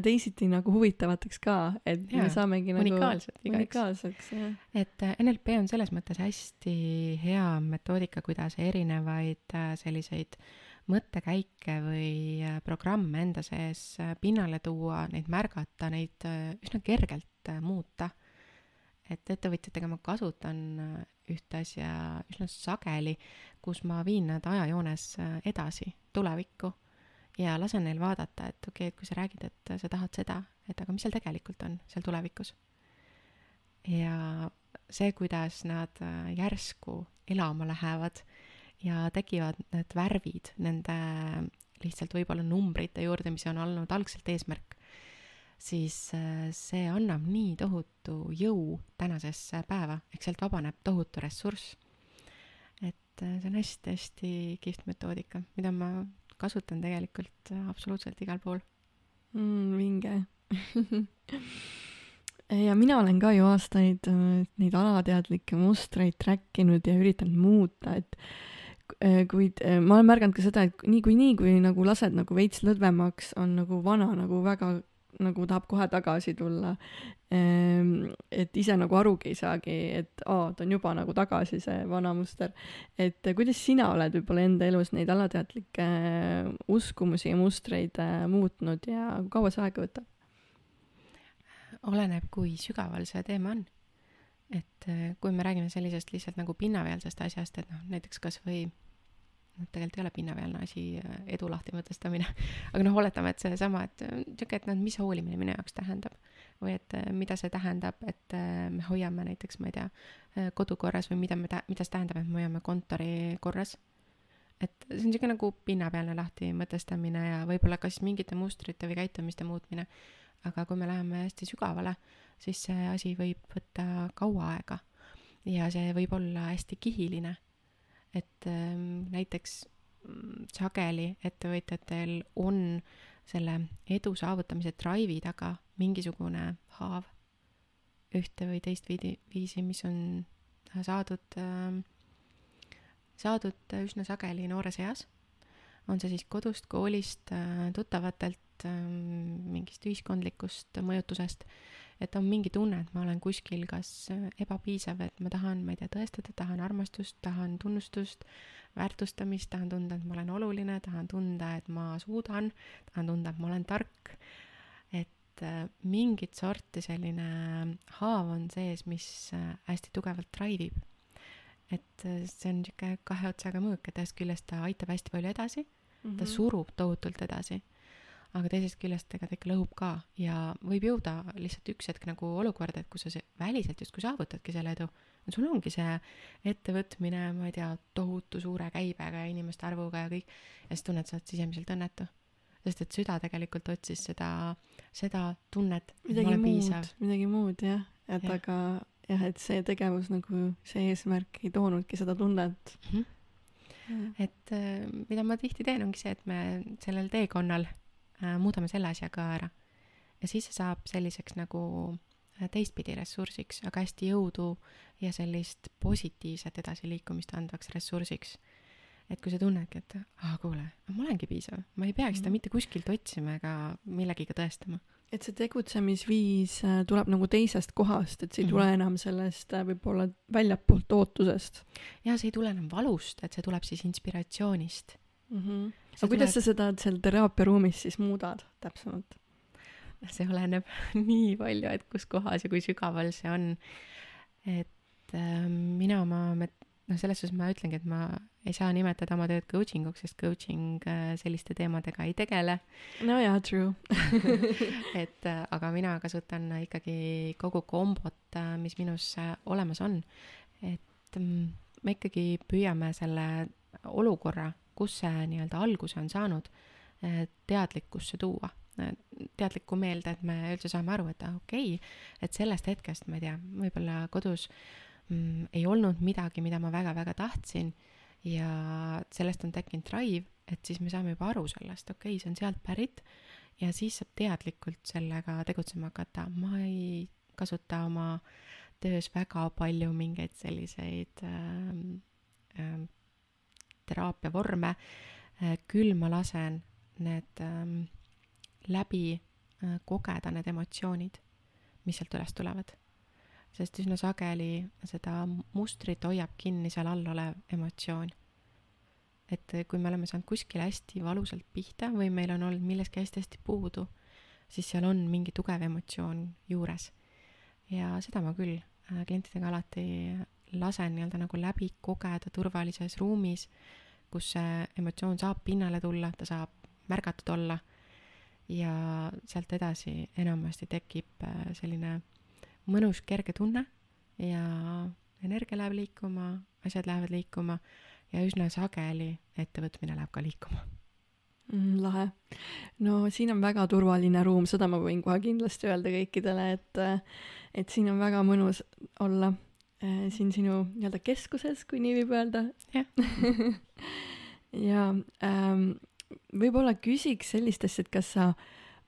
teisiti nagu huvitavateks ka, et ja, me saamegi nagu unikaalsed, unikaalseks, jah. et äh, NLP on selles mõttes hästi hea metoodika, kuidas erinevaid äh, selliseid mõttekäike või äh, programme enda sees pinnale tuua, neid märgata, neid üsna kergelt muuta. et ettevõtjatega ma kasutan ühte asja üsna sageli, kus ma viin nad ajajoones edasi tulevikku ja lasen neil vaadata, et okei okay,, et kui sa räägid, et sa tahad seda, et aga mis seal tegelikult on seal tulevikus. ja see, kuidas nad äh, järsku elama lähevad ja tekivad need värvid nende lihtsalt võib-olla numbrite juurde, mis on olnud algselt eesmärk, siis äh, see annab nii tohutu jõu tänasesse päeva, ehk sealt vabaneb tohutu ressurss et äh, see on hästi-hästi kihvt metoodika, mida ma kasutan tegelikult äh, absoluutselt igal pool mm,. vinge [LAUGHS] ja mina olen ka ju aastaid neid alateadlikke mustreid track inud ja üritanud muuta, et kuid ma olen märganud ka seda, et niikuinii, kui nagu lased nagu veits lõdvemaks, on nagu vana nagu väga nagu tahab kohe tagasi tulla. Ehm, et ise nagu arugi ei saagi, et aa, ta on juba nagu tagasi, see vana muster. et kuidas sina oled võib-olla enda elus neid alateadlikke uskumusi ja mustreid äh, muutnud ja kui kaua see aega võtab? oleneb, kui sügaval see teema on. et kui me räägime sellisest lihtsalt nagu pinnapealsest asjast, et noh, näiteks kas või noh, tegelikult ei ole pinnapealne asi äh, edu lahti mõtestamine [LAUGHS] aga noh, oletame, et seesama, et niisugune, et noh, mis hoolimine minu jaoks tähendab või et äh, mida see tähendab, et äh, me hoiame näiteks, ma ei tea, kodu korras või mida me tä-, mida see tähendab, et me hoiame kontori korras. et see on niisugune nagu pinnapealne lahti mõtestamine ja võib-olla ka siis mingite mustrite või käitumiste muutmine. aga kui me läheme hästi sügavale, siis see asi võib võtta kaua aega ja see võib olla hästi kihiline et ähm, näiteks mm, sageli ettevõtjatel on selle edu saavutamise drive'i taga mingisugune haav ühte või teist viidi, viisi, mis on saadud äh,, saadud üsna sageli noores eas. on see siis kodust, koolist äh,, tuttavatelt äh,, mingist ühiskondlikust mõjutusest et on mingi tunne, et ma olen kuskil kas ebapiisav, et ma tahan, ma ei tea, tõestada, tahan armastust, tahan tunnustust, väärtustamist, tahan tunda, et ma olen oluline, tahan tunda, et ma suudan, tahan tunda, et ma olen tark. et äh, mingit sorti selline haav on sees, mis äh, hästi tugevalt drive ib. et äh, see on niisugune kahe otsaga mõõk, et ühest küljest ta aitab hästi palju edasi mm, -hmm. ta mhm. surub tohutult edasi aga teisest küljest ega ta ikka lõhub ka ja võib jõuda lihtsalt üks hetk nagu olukorda, et kus sa väliselt justkui saavutadki selle edu. sul ongi see ettevõtmine, ma ei tea, tohutu suure käibega ja inimeste arvuga ja kõik, ja siis tunned, sa oled sisemiselt õnnetu. sest et süda tegelikult otsis seda, seda tunnet, olen piisav. midagi muud jah, et ja. aga jah, et see tegevus nagu, see eesmärk ei toonudki seda tunnet mm. -hmm. et äh, mida ma tihti teen, ongi see, et me sellel teekonnal muudame selle asja ka ära. ja siis see saab selliseks nagu äh, teistpidi ressursiks, aga hästi jõudu ja sellist positiivset edasiliikumist andvaks ressursiks. et kui sa tunnedki, et aa, kuule, ma olengi piisav, ma ei peagi seda mm. mitte kuskilt otsima ega millegiga tõestama. et see tegutsemisviis äh, tuleb nagu teisest kohast, et see ei tule mm -hmm. enam sellest võib-olla väljapoolt ootusest. ja see ei tule enam valust, et see tuleb siis inspiratsioonist mm. -hmm. aga kuidas tuleb... sa seda seal teraapiaruumis siis muudad täpsemalt? see oleneb [LAUGHS] nii palju, et kus kohas ja kui sügaval see on. et äh, mina oma met-, noh, selles suhtes ma ütlengi, et ma ei saa nimetada oma tööd coaching uks, sest coaching äh, selliste teemadega ei tegele. no jaa, true [LAUGHS] et äh, aga mina kasutan ikkagi kogu kombot, äh, mis minus olemas on. et mm, me ikkagi püüame selle olukorra, kus see nii-öelda alguse on saanud, teadlikkusse tuua teadlikku meelde, et me üldse saame aru, et okei okay,, et sellest hetkest, ma ei tea, võib-olla kodus mm, ei olnud midagi, mida ma väga-väga tahtsin ja sellest on tekkinud drive, et siis me saame juba aru sellest, okei okay,, see on sealt pärit ja siis saab teadlikult sellega tegutsema hakata. ma ei kasuta oma töös väga palju mingeid selliseid äh, äh, teraapiavorme äh,, küll ma lasen need äh, läbi äh, kogeda need emotsioonid, mis sealt üles tulevad. sest üsna sageli seda mustrit hoiab kinni seal all olev emotsioon. et kui me oleme saanud kuskile hästi valusalt pihta või meil on olnud millestki hästi-hästi puudu, siis seal on mingi tugev emotsioon juures. ja seda ma küll äh, klientidega alati lasen nii-öelda nagu läbi kogeda turvalises ruumis, kus see emotsioon saab pinnale tulla, ta saab märgatud olla ja sealt edasi enamasti tekib äh, selline mõnus kerge tunne ja energia läheb liikuma, asjad lähevad liikuma ja üsna sageli ettevõtmine läheb ka liikuma mm,. lahe. no siin on väga turvaline ruum, seda ma võin kohe kindlasti öelda kõikidele, et, et siin on väga mõnus olla äh, siin sinu nii-öelda keskuses, kui nii võib öelda. jah [LAUGHS] ja ähm, võib-olla küsiks sellist asja, et kas sa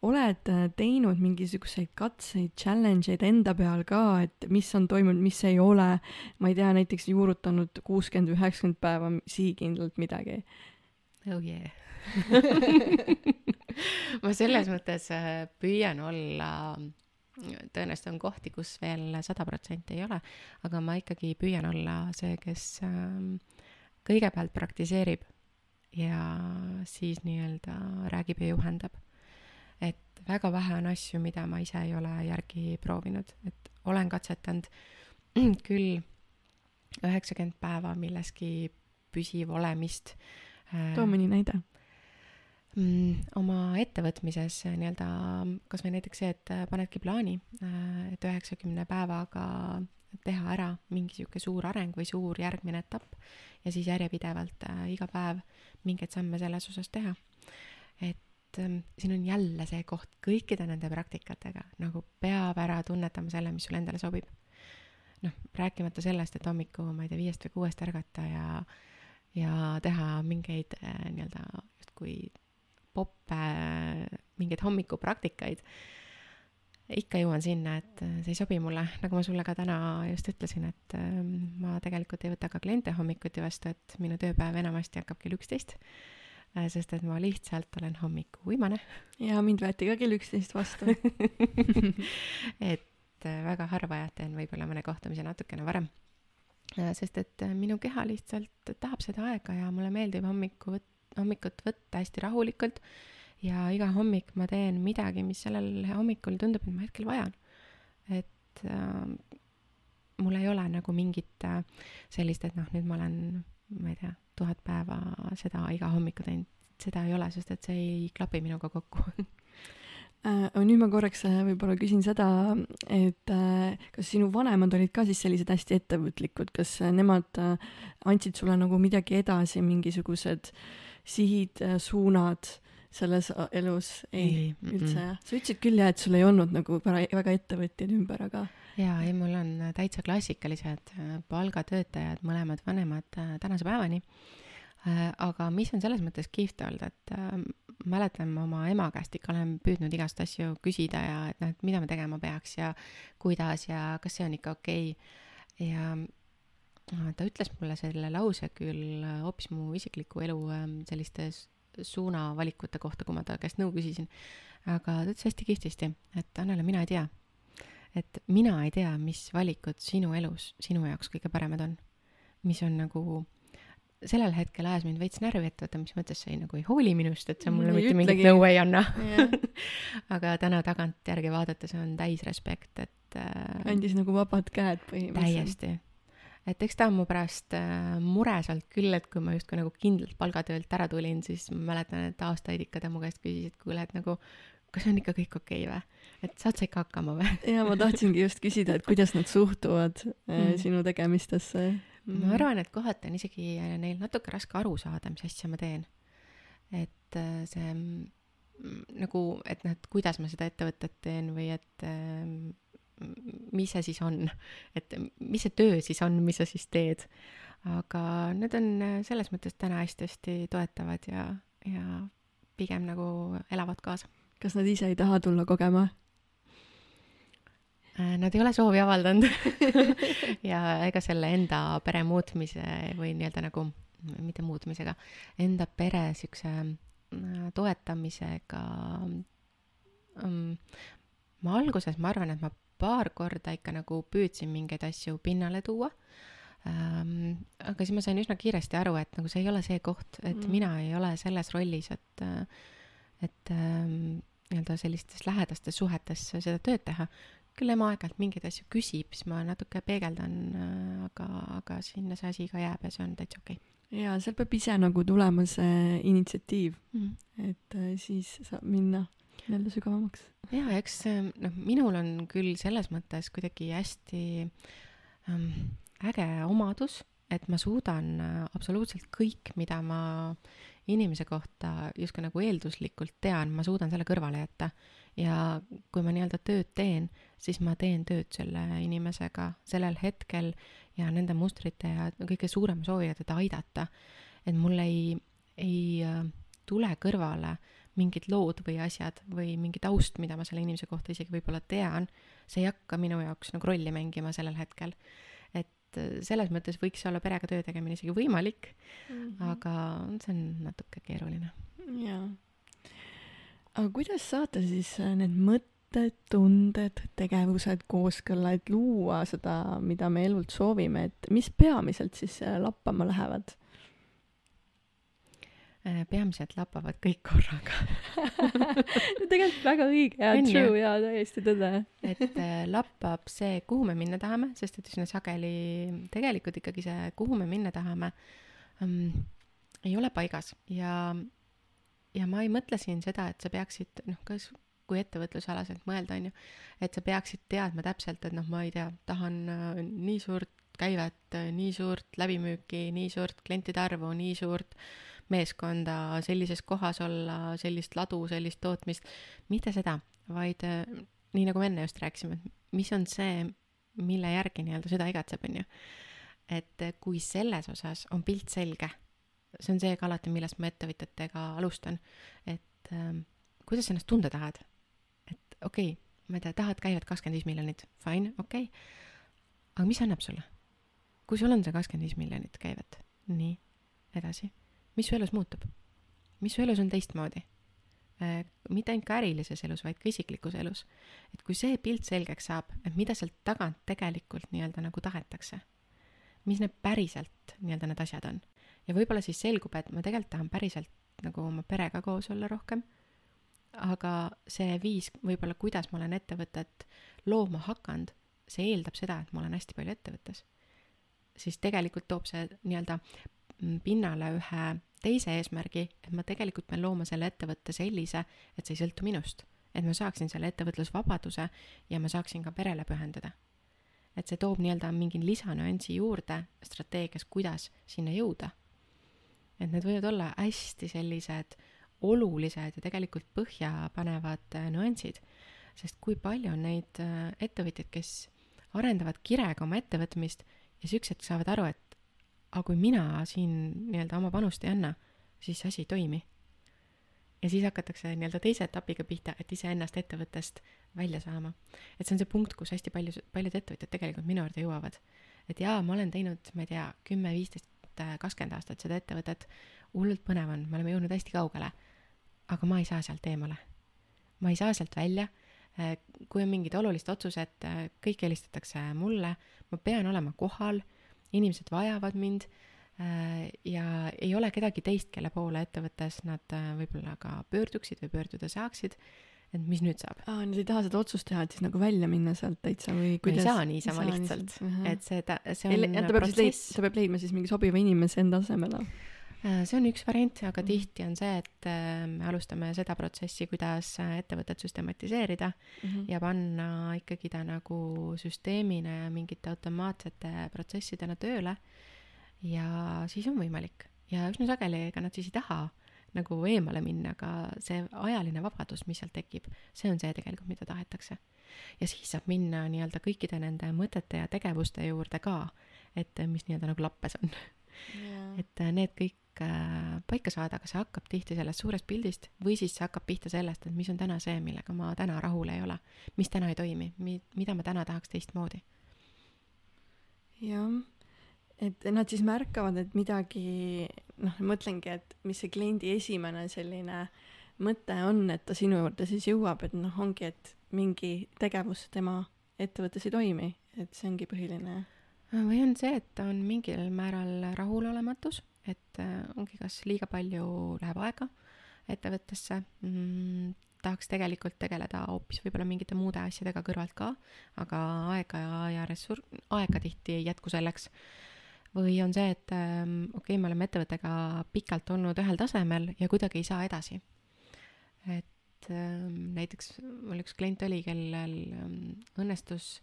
oled äh, teinud mingisuguseid katseid, challenge eid enda peal ka, et mis on toimunud, mis ei ole, ma ei tea, näiteks juurutanud kuuskümmend, üheksakümmend päeva sihikindlalt midagi? oh yeah [LAUGHS] ma selles mõttes äh, püüan olla, tõenäoliselt on kohti, kus veel sada protsenti ei ole, aga ma ikkagi püüan olla see, kes ähm, kõigepealt praktiseerib ja siis nii-öelda räägib ja juhendab. et väga vähe on asju, mida ma ise ei ole järgi proovinud, et olen katsetanud [CLEARS THROAT] küll üheksakümmend päeva milleski püsiv olemist. too mõni näide oma ettevõtmises nii-öelda, kas või näiteks see, et panedki plaani, et üheksakümne päevaga teha ära mingi sihuke suur areng või suur järgmine etapp ja siis järjepidevalt äh, iga päev mingeid samme selles osas teha. et ähm, siin on jälle see koht kõikide nende praktikatega, nagu peab ära tunnetama selle, mis sulle endale sobib. noh, rääkimata sellest, et hommiku, ma ei tea, viiest või kuuest ärgata ja, ja teha mingeid äh, nii-öelda justkui poppe, mingeid hommikupraktikaid ikka jõuan sinna, et äh, see ei sobi mulle, nagu ma sulle ka täna just ütlesin, et ähm, ma tegelikult ei võta ka kliente hommikuti vastu, et minu tööpäev enamasti hakkab kell üksteist. Äh, sest et ma lihtsalt olen hommikuuimane. ja mind võeti ka kell üksteist vastu [LAUGHS] et äh, väga harva jah, teen võib-olla mõne kohtumise natukene varem. sest et minu keha lihtsalt tahab seda aega ja mulle meeldib hommiku võt-, hommikut võtta hästi rahulikult ja iga hommik ma teen midagi, mis sellel hommikul tundub, et ma hetkel vajan. et äh, mul ei ole nagu mingit äh, sellist, et noh, nüüd ma olen, ma ei tea, tuhat päeva seda iga hommiku teinud, seda ei ole, sest et see ei klapi minuga kokku [LAUGHS] äh,. nüüd ma korraks äh, võib-olla küsin seda, et äh, kas sinu vanemad olid ka siis sellised hästi ettevõtlikud, kas nemad äh, andsid sulle nagu midagi edasi, mingisugused sihid, suunad selles elus ei, ei üldse jah. sa ütlesid küll jah, et sul ei olnud nagu väga, ettevõtjaid ümber, aga. jaa, ei mul on täitsa klassikalised äh, palgatöötajad, mõlemad vanemad äh, tänase päevani. Äh, aga mis on selles mõttes kihvt olnud, et mäletan ma oma ema käest ikka olen püüdnud igast asju küsida ja et noh, et mida ma tegema peaks ja kuidas ja kas see on ikka okei okay. ja ta ütles mulle selle lause küll hoopis mu isikliku elu sellistes suunavalikute kohta, kui ma ta käest nõu küsisin. aga ta ütles hästi kihvtisti, et Annele, mina ei tea. et mina ei tea, mis valikud sinu elus sinu jaoks kõige paremad on. mis on nagu sellel hetkel ajas mind veits närvi, et oota, mis mõttes sa ei nagu ei hooli minust, et sa mulle ei mitte mingit nõu ei anna yeah. [LAUGHS] aga täna tagantjärgi vaadates on täis respekt, et äh, andis nagu vabad käed põhimõtteliselt. täiesti. Et eks ta on mu pärast äh, mures olnud küll, et kui ma justkui nagu kindlalt palgatöölt ära tulin, siis ma mäletan, et aastaid ikka ta mu käest küsis, et kuule, et nagu kas on ikka kõik okei okay või? et saad sa ikka hakkama või? [LAUGHS] ja ma tahtsingi just küsida, et kuidas nad suhtuvad mm. sinu tegemistesse mm.. ma arvan, et kohati on isegi neil natuke raske aru saada, mis asja ma teen. et äh, see mm, nagu, et noh, et kuidas ma seda ettevõtet teen või et äh, mis see siis on, et mis see töö siis on, mis sa siis teed. aga need on selles mõttes täna hästi-hästi toetavad ja, ja pigem nagu elavad kaasa. kas nad ise ei taha tulla kogema? Äh, nad ei ole soovi avaldanud [LAUGHS] ja ega selle enda pere muutmise või nii-öelda nagu, mitte muutmisega, enda pere siukse äh, toetamisega um,. ma alguses, ma arvan, et ma paar korda ikka nagu püüdsin mingeid asju pinnale tuua ähm,. aga siis ma sain üsna kiiresti aru, et nagu see ei ole see koht, et mm. mina ei ole selles rollis, et, et ähm, nii-öelda sellistes lähedastes suhetes seda tööd teha. küll ema aeg-ajalt mingeid asju küsib, siis ma natuke peegeldan, äh, aga, aga sinna see asi ka jääb ja see on täitsa okei okay. ja seal peab ise nagu tulema see initsiatiiv mm., et äh, siis saab minna jälle sügavamaks. ja eks noh, minul on küll selles mõttes kuidagi hästi ähm, äge omadus, et ma suudan äh, absoluutselt kõik, mida ma inimese kohta justkui nagu eelduslikult tean, ma suudan selle kõrvale jätta. ja kui ma nii-öelda tööd teen, siis ma teen tööd selle inimesega sellel hetkel ja nende mustrite ja kõige suurema sooviga teda aidata. et mul ei, ei äh, tule kõrvale äh, mingid lood või asjad või mingi taust, mida ma selle inimese kohta isegi võib-olla tean, see ei hakka minu jaoks nagu rolli mängima sellel hetkel. et äh, selles mõttes võiks olla perega töö tegemine isegi võimalik mm, -hmm. aga see on natuke keeruline. jaa. aga kuidas saada siis äh, need mõtted, tunded, tegevused kooskõlla, et luua seda, mida me elult soovime, et mis peamiselt siis äh, lappama lähevad? Äh, peamiselt lappavad kõik korraga. [LAUGHS] Tegelikult väga õige ja true ja täiesti tõde. et äh, lappab see, kuhu me minna tahame, sest et üsna sageli tegelikult ikkagi see, kuhu me minna tahame um,, ei ole paigas. Ja, ja ma ei mõtle siin seda, et sa peaksid, noh, kas kui ettevõtlusalaselt mõelda, on ju, et sa peaksid teadma täpselt, et noh, ma ei tea, tahan äh, nii suurt käivet, nii suurt läbimüüki, nii suurt klientide arvu, nii suurt äh, meeskonda sellises kohas olla, sellist ladu, sellist tootmist, mitte seda, vaid äh, nii nagu me enne just rääkisime, et mis on see, mille järgi nii-öelda süda igatseb, on ju. et äh, kui selles osas on pilt selge, see on see ka alati, millest ma ettevõtjatega alustan, et ähm, kuidas sa ennast tunda tahad. et okei okay,, ma ei tea, tahad käivet kakskümmend viis miljonit, fine, okei okay., aga mis annab sulle? kui sul on see kakskümmend viis miljonit käivet, nii, edasi mis su elus muutub? mis su elus on teistmoodi? Äh, mitte ainult ka ärilises elus, vaid ka isiklikus elus. et kui see pilt selgeks saab, et mida sealt tagant tegelikult nii-öelda nagu tahetakse, mis need päriselt nii-öelda need asjad on. ja võib-olla siis selgub, et ma tegelikult tahan päriselt nagu oma perega koos olla rohkem, aga see viis võib-olla, kuidas ma olen ettevõtet looma hakanud, see eeldab seda, et ma olen hästi palju ettevõttes. siis tegelikult toob see nii-öelda pinnale ühe teise eesmärgi, et ma tegelikult pean looma selle ettevõtte sellise, et see ei sõltu minust. et ma saaksin selle ettevõtlusvabaduse ja ma saaksin ka perele pühendada. et see toob nii-öelda mingi lisanüansi juurde strateegias, kuidas sinna jõuda. et need võivad olla hästi sellised olulised ja tegelikult põhjapanevad äh, nüansid, sest kui palju on neid äh, ettevõtjaid, kes arendavad kirega oma ettevõtmist ja hetk saavad aru, et aga kui mina siin nii-öelda oma panust ei anna, siis see asi ei toimi. ja siis hakatakse nii-öelda teise etapiga pihta, et iseennast ettevõttest välja saama. et see on see punkt, kus hästi palju, paljud ettevõtjad tegelikult minu juurde jõuavad. et jaa, ma olen teinud, ma ei tea, kümme, viisteist, kakskümmend aastat seda ettevõtet, hullult põnev on, me oleme jõudnud hästi kaugele. aga ma ei saa sealt eemale. ma ei saa sealt välja kui on mingid olulised otsused, kõik helistatakse mulle, ma pean olema kohal inimesed vajavad mind äh, ja ei ole kedagi teist, kelle poole ettevõttes nad äh, võib-olla ka pöörduksid või pöörduda saaksid. et mis nüüd saab aa, nad ei taha seda otsust teha, et siis nagu välja minna sealt täitsa või no ei kuidas? saa niisama lihtsalt, et see, ta, see on ta peab siis leid-, protsess ta peab leidma siis mingi sobiva inimese enda asemele. Äh, see on üks variant, aga Mhm. tihti on see, et äh, me alustame seda protsessi, kuidas äh, ettevõtet süstematiseerida ja panna ikkagi ta nagu süsteemina ja mingite automaatsete protsessidena tööle. ja siis on võimalik ja üsna sageli ega nad siis ei taha nagu eemale minna, aga see ajaline vabadus, mis sealt tekib, see on see tegelikult, mida tahetakse. ja siis saab minna nii-öelda kõikide nende mõtete ja tegevuste juurde ka, et mis nii-öelda nagu lappes on et äh, need kõik äh, paika saada, aga see hakkab tihti sellest suurest pildist või siis see hakkab pihta sellest, et mis on täna see, millega ma täna rahul ei ole, mis täna ei toimi, mi-, mida ma täna tahaks teistmoodi. jah, et nad siis märkavad, et midagi, noh, mõtlengi, et mis see kliendi esimene selline mõte on, et ta sinu juurde siis jõuab, et noh, ongi, et mingi tegevus tema ettevõttes ei toimi, et see ongi põhiline. või on see, et ta on mingil määral rahulolematus, et äh, ongi kas liiga palju läheb aega ettevõttesse mm,, tahaks tegelikult tegeleda hoopis võib-olla mingite muude asjadega kõrvalt ka, aga aega ja, ja ressur-, aega tihti ei jätku selleks. või on see, et ähm, okei okay,, me oleme ettevõttega pikalt olnud ühel tasemel ja kuidagi ei saa edasi. et ähm, näiteks mul üks klient oli, kellel ähm, õnnestus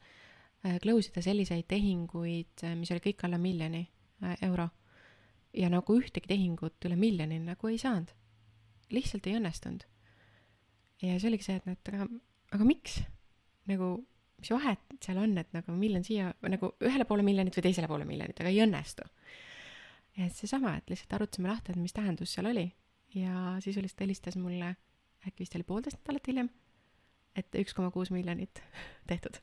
äh, close ida selliseid tehinguid, mis oli kõik alla miljoni äh, euro. Ja nagu ühtegi tehingut üle miljoni nagu ei saanud. lihtsalt ei õnnestunud. ja see oligi see, et noh, et aga, aga miks? nagu, mis vahet seal on, et nagu miljon siia, nagu ühele poole miljonit või teisele poole miljonit, aga ei õnnestu. et seesama, et lihtsalt arutasime lahti, et mis tähendus seal oli ja siis lihtsalt helistas mulle, äkki vist oli poolteist nädalat hiljem, et üks koma kuus miljonit [LAUGHS] tehtud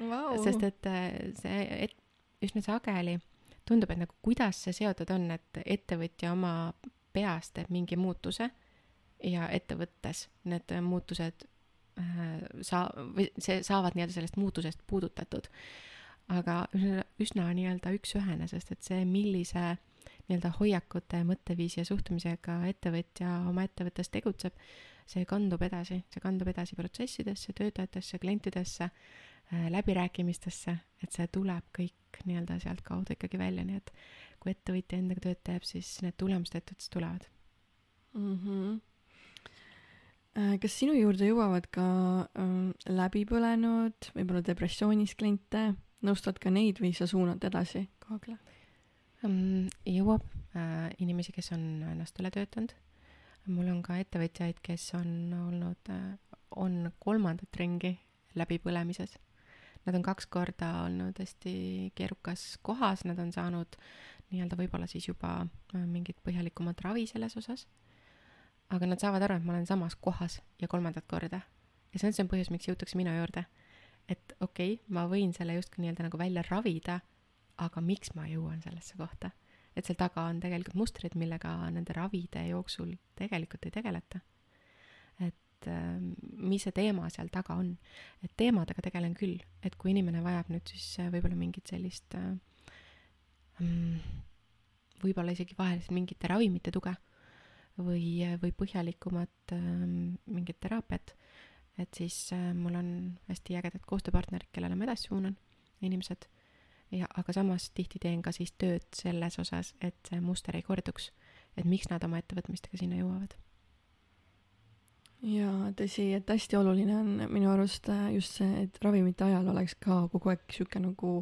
Vau. sest et äh, see et, üsna sageli tundub, et nagu kuidas see seotud on, et ettevõtja oma peas teeb mingi muutuse ja ettevõttes need muutused äh, saa-, või see saavad nii-öelda sellest muutusest puudutatud. aga üsna, üsna nii-öelda üks-ühene, sest et see, millise nii-öelda hoiakute, mõtteviisi ja suhtumisega ettevõtja oma ettevõttes tegutseb, see kandub edasi, see kandub edasi protsessidesse, töötajatesse, klientidesse läbirääkimistesse, et see tuleb kõik nii-öelda sealtkaudu ikkagi välja, nii et kui ettevõtja endaga tööd teeb, siis need tulemused ettevõttes tulevad. mm. -hmm. kas sinu juurde jõuavad ka ähm, läbipõlenud, võib-olla depressioonis kliente, nõustad ka neid või sa suunad edasi kuhugile? Mm, jõuab äh, inimesi, kes on ennast üle töötanud. mul on ka ettevõtjaid, kes on olnud äh,, on kolmandat ringi läbipõlemises. Nad on kaks korda olnud hästi keerukas kohas, nad on saanud nii-öelda võib-olla siis juba äh, mingit põhjalikumat ravi selles osas. aga nad saavad aru, et ma olen samas kohas ja kolmandat korda. ja see on see põhjus, miks jõutakse minu juurde. et okei okay,, ma võin selle justkui nii-öelda nagu välja ravida aga miks ma jõuan sellesse kohta? et seal taga on tegelikult mustrid, millega nende ravide jooksul tegelikult ei tegeleta. Et ähm, mis see teema seal taga on? et teemadega tegelen küll, et kui inimene vajab nüüd siis äh, võib-olla mingit sellist äh, mm, võib-olla isegi vahel mingite ravimite tuge või, või põhjalikumat ähm, mingit teraapiat, et siis äh, mul on hästi ägedad koostööpartnerid, kellele ma edasi suunan, inimesed ja aga samas tihti teen ka siis tööd selles osas, et see muster ei korduks. et miks nad oma ettevõtmistega sinna jõuavad. jaa, tõsi, et hästi oluline on minu arust äh, just see, et ravimite ajal oleks ka kogu aeg sihuke nagu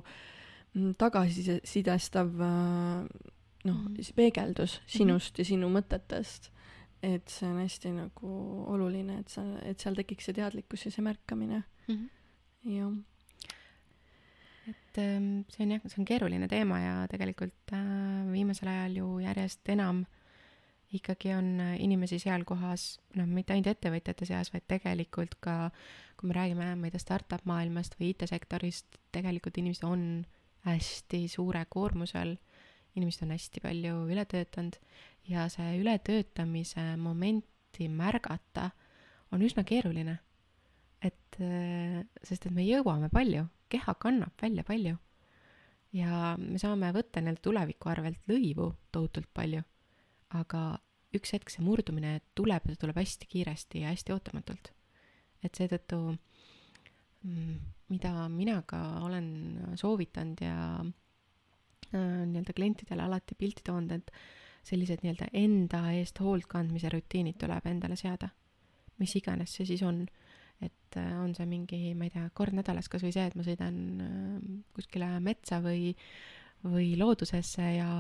mm, tagasisidestav äh, noh Mhm. mm., peegeldus sinust mm -hmm. ja sinu mõtetest. et see on hästi nagu oluline, et sa, et seal tekiks see teadlikkus ja see märkamine, jah. et ähm, see on jah, see on keeruline teema ja tegelikult äh, viimasel ajal ju järjest enam ikkagi on äh, inimesi seal kohas, noh, mitte ainult ettevõtjate seas, vaid tegelikult ka, kui me räägime, ma ei tea, startup maailmast või IT-sektorist, tegelikult inimesed on hästi suure koormuse all, inimesed on hästi palju üle töötanud ja see ületöötamise momenti märgata on üsna keeruline. et äh, sest et me jõuame palju, keha kannab välja palju. Ja me saame võtta nii-öelda tuleviku arvelt lõivu tohutult palju, aga üks hetk see murdumine tuleb ja see tuleb hästi kiiresti ja hästi ootamatult. et seetõttu mm, mida mina ka olen soovitanud ja äh, nii-öelda klientidele alati pilti toonud, et sellised nii-öelda enda eest hoolt kandmise rutiinid tuleb endale seada. mis iganes see siis on. et äh, on see mingi, ma ei tea, kord nädalas kas või see, et ma sõidan äh, kuskile metsa või, või loodusesse ja,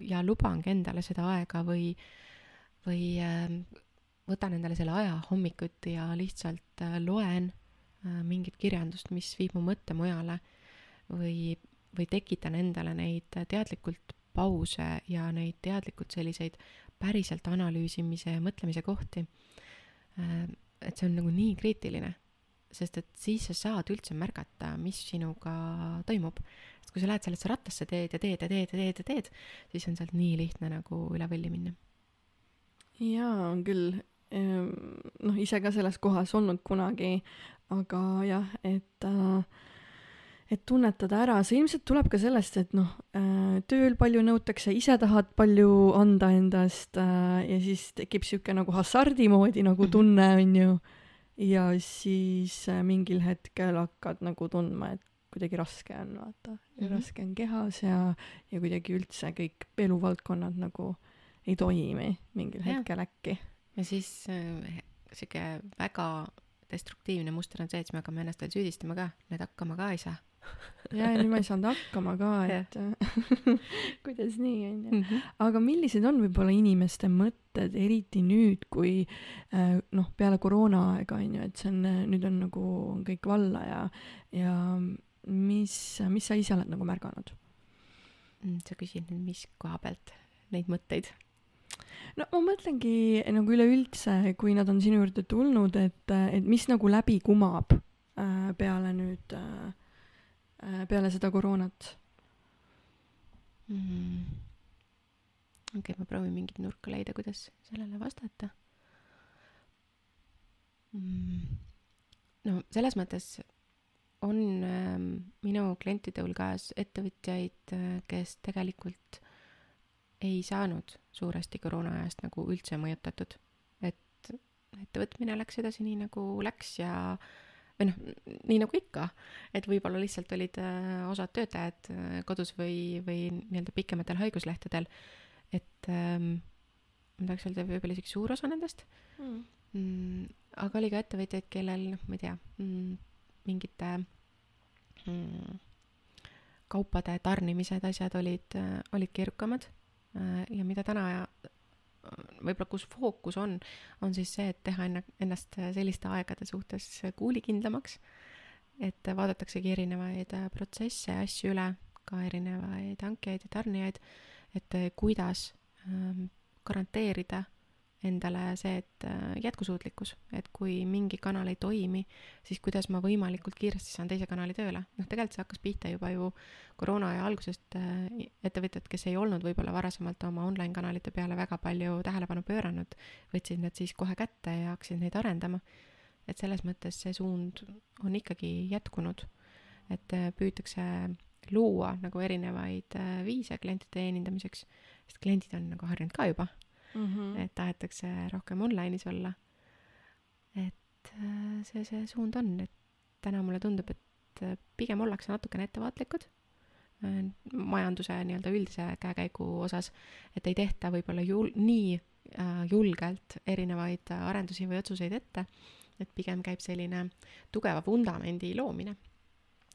ja lubangi endale seda aega või, või äh, võtan endale selle aja hommikuti ja lihtsalt loen mingit kirjandust, mis viib mu mõtte mujale või, või tekitan endale neid teadlikult pause ja neid teadlikult selliseid päriselt analüüsimise ja mõtlemise kohti. Äh, et see on nagu nii kriitiline, sest et siis sa saad üldse märgata, mis sinuga toimub. Sest kui sa lähed sellesse rattasse, teed ja teed ja teed ja teed ja teed, siis on sealt nii lihtne nagu üle võlli minna. jaa, on küll. Ehm, noh, ise ka selles kohas olnud kunagi, aga jah, et äh, et tunnetada ära, see ilmselt tuleb ka sellest, et noh, äh, tööl palju nõutakse, ise tahad palju anda endast äh, ja siis tekib sihuke nagu hasardi moodi nagu [LAUGHS] tunne, on ju. ja siis äh, mingil hetkel hakkad nagu tundma, et kuidagi raske on, vaata mm, -hmm. raske on kehas ja, ja kuidagi üldse kõik eluvaldkonnad nagu ei toimi mingil ja. hetkel äkki. ja siis äh, sihuke väga destruktiivne muster on see, et siis me hakkame ennast veel süüdistama ka, need hakkama ka ei saa ja, ja nüüd ma ei saanud hakkama ka, [LAUGHS] et [LAUGHS] kuidas nii, onju. Mhm. aga millised on võib-olla inimeste mõtted, eriti nüüd, kui äh, noh, peale koroonaaega onju, et see on, nüüd on nagu on kõik valla ja, ja mis, mis sa ise oled nagu märganud? Mm, sa küsid nüüd, mis koha pealt neid mõtteid? no ma mõtlengi nagu üleüldse, kui nad on sinu juurde tulnud, et, et mis nagu läbi kumab äh, peale nüüd äh, Äh, peale seda koroonat mm.? okei okay,, ma proovin mingit nurka leida, kuidas sellele vastata mm.. no selles mõttes on äh, minu klientide hulgas ettevõtjaid äh,, kes tegelikult ei saanud suuresti koroona ajast nagu üldse mõjutatud. et ettevõtmine läks edasi nii, nagu läks ja või noh, nii nagu ikka, et võib-olla lihtsalt olid äh, osad töötajad äh, kodus või, või nii-öelda pikematel haiguslehtedel, et ähm, ma tahaks öelda, võib-olla isegi suur osa nendest. Mm.. Mm, aga oli ka ettevõtjaid, kellel, noh, ma ei tea mm,, mingite mm, kaupade tarnimised, asjad olid, äh, olid keerukamad. Ja mida täna võib-olla kus fookus on, on siis see, et teha enne, ennast selliste aegade suhtes kuulikindlamaks, et vaadataksegi erinevaid protsesse ja asju üle, ka erinevaid hankijaid ja tarnijaid, et kuidas ähm, garanteerida endale see, et äh, jätkusuutlikkus, et kui mingi kanal ei toimi, siis kuidas ma võimalikult kiiresti saan teise kanali tööle. noh, tegelikult see hakkas pihta juba ju koroona aja algusest äh, ettevõtjad, kes ei olnud võib-olla varasemalt oma online kanalite peale väga palju tähelepanu pööranud, võtsid need siis kohe kätte ja hakkasid neid arendama. et selles mõttes see suund on ikkagi jätkunud, et äh, püütakse luua nagu erinevaid viise klientide teenindamiseks, sest kliendid on nagu harjunud ka juba mm, -hmm. et tahetakse rohkem online'is olla. et äh, see, see suund on, et täna mulle tundub, et äh, pigem ollakse natukene ettevaatlikud äh, majanduse nii-öelda üldise käekäigu osas, et ei tehta võib-olla jul-, nii julgelt erinevaid arendusi või otsuseid ette, et pigem käib selline tugeva vundamendi loomine.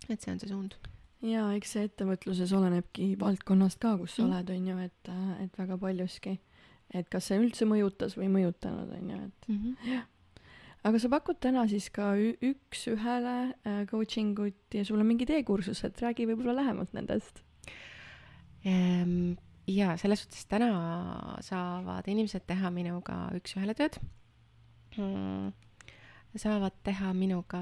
et see on see suund jaa, eks see ettevõtluses olenebki valdkonnast ka, kus sa mm. oled, on ju, et, et väga paljuski et kas see üldse mõjutas või ei mõjutanud, on ju, et mm -hmm. jah. aga sa pakud täna siis ka üks-ühele äh, coaching ut ja sul on mingid e-kursused, räägi võib-olla lähemalt nendest ehm,. jaa, selles suhtes täna saavad inimesed teha minuga üks-ühele tööd mm,. saavad teha minuga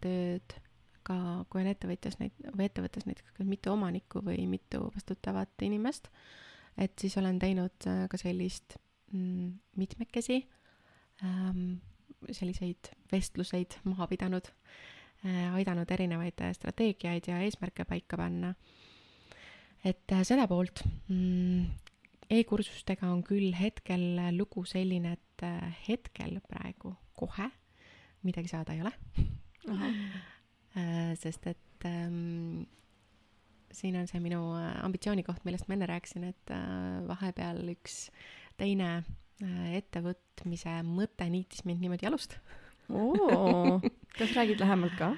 tööd ka, kui on ettevõtjas neid või ettevõttes näiteks mitu omanikku või mitu vastutavat inimest et siis olen teinud äh, ka sellist mm, mitmekesi ähm, selliseid vestluseid maha pidanud äh,, aidanud erinevaid äh, strateegiaid ja eesmärke paika panna. et seda poolt mm, e-kursustega on küll hetkel lugu selline, et hetkel praegu kohe midagi saada ei ole sest et ähm, siin on see minu äh, ambitsioonikoht, millest ma enne rääkisin, et äh, vahepeal üks teine äh, ettevõtmise mõte niitis mind niimoodi jalust. Oo, [LAUGHS] kas räägid lähemalt ka?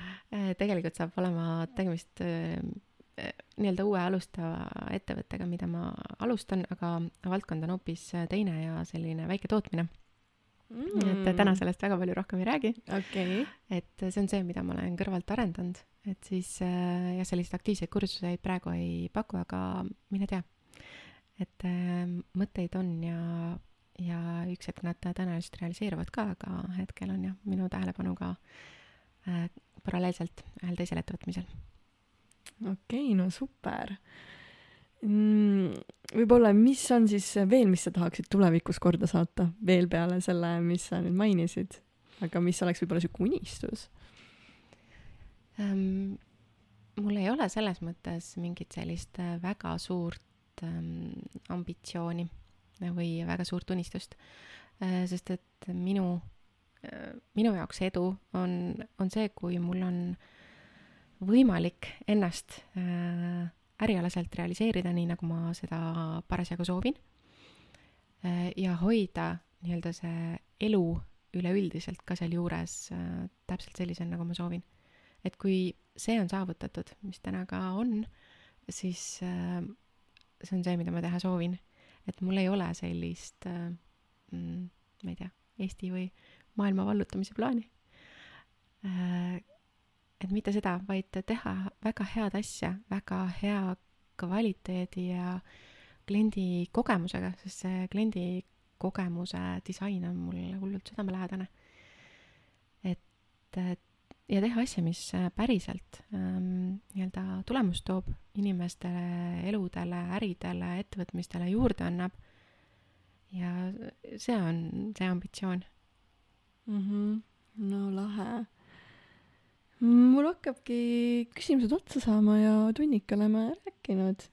tegelikult saab olema tegemist nii-öelda uue alustava ettevõttega, mida ma alustan, aga valdkond on hoopis teine ja selline väike tootmine. Mm.. nii et täna sellest väga palju rohkem ei räägi. okay.. et see on see, mida ma olen kõrvalt arendanud, et siis äh, jah, selliseid aktiivseid kursuseid praegu ei paku, aga mine tea. et äh, mõtteid on ja, ja üks hetk nad tõenäoliselt realiseeruvad ka, aga hetkel on jah, minu tähelepanu ka äh, paralleelselt ühel teisel ettevõtmisel. okei okay,, no super mm,. võib-olla, mis on siis veel, mis sa tahaksid tulevikus korda saata, veel peale selle, mis sa nüüd mainisid, aga mis oleks võib-olla sihuke unistus um,? mul ei ole selles mõttes mingit sellist äh, väga suurt um, ambitsiooni või väga suurt unistust, äh, sest et minu, äh, minu jaoks edu on, on see, kui mul on võimalik ennast äh, ärialaselt realiseerida, nii nagu ma seda parasjagu soovin. Äh, ja hoida nii-öelda see elu üleüldiselt ka sealjuures äh, täpselt sellisena, nagu ma soovin. Et kui see on saavutatud, mis täna ka on, siis äh, see on see, mida ma teha soovin. et mul ei ole sellist mm, ma ei tea, Eesti või maailma vallutamise plaani et mitte seda, vaid teha väga head asja, väga hea kvaliteedi ja kliendi kogemusega, sest see kliendi kogemuse disain on mulle hullult südamelähedane. et, ja teha asja, mis päriselt ähm, nii-öelda tulemust toob inimestele, eludele, äridele, ettevõtmistele juurde annab. ja see on see ambitsioon mm. -hmm. no lahe mul hakkabki küsimused otsa saama ja tunnika oleme rääkinud.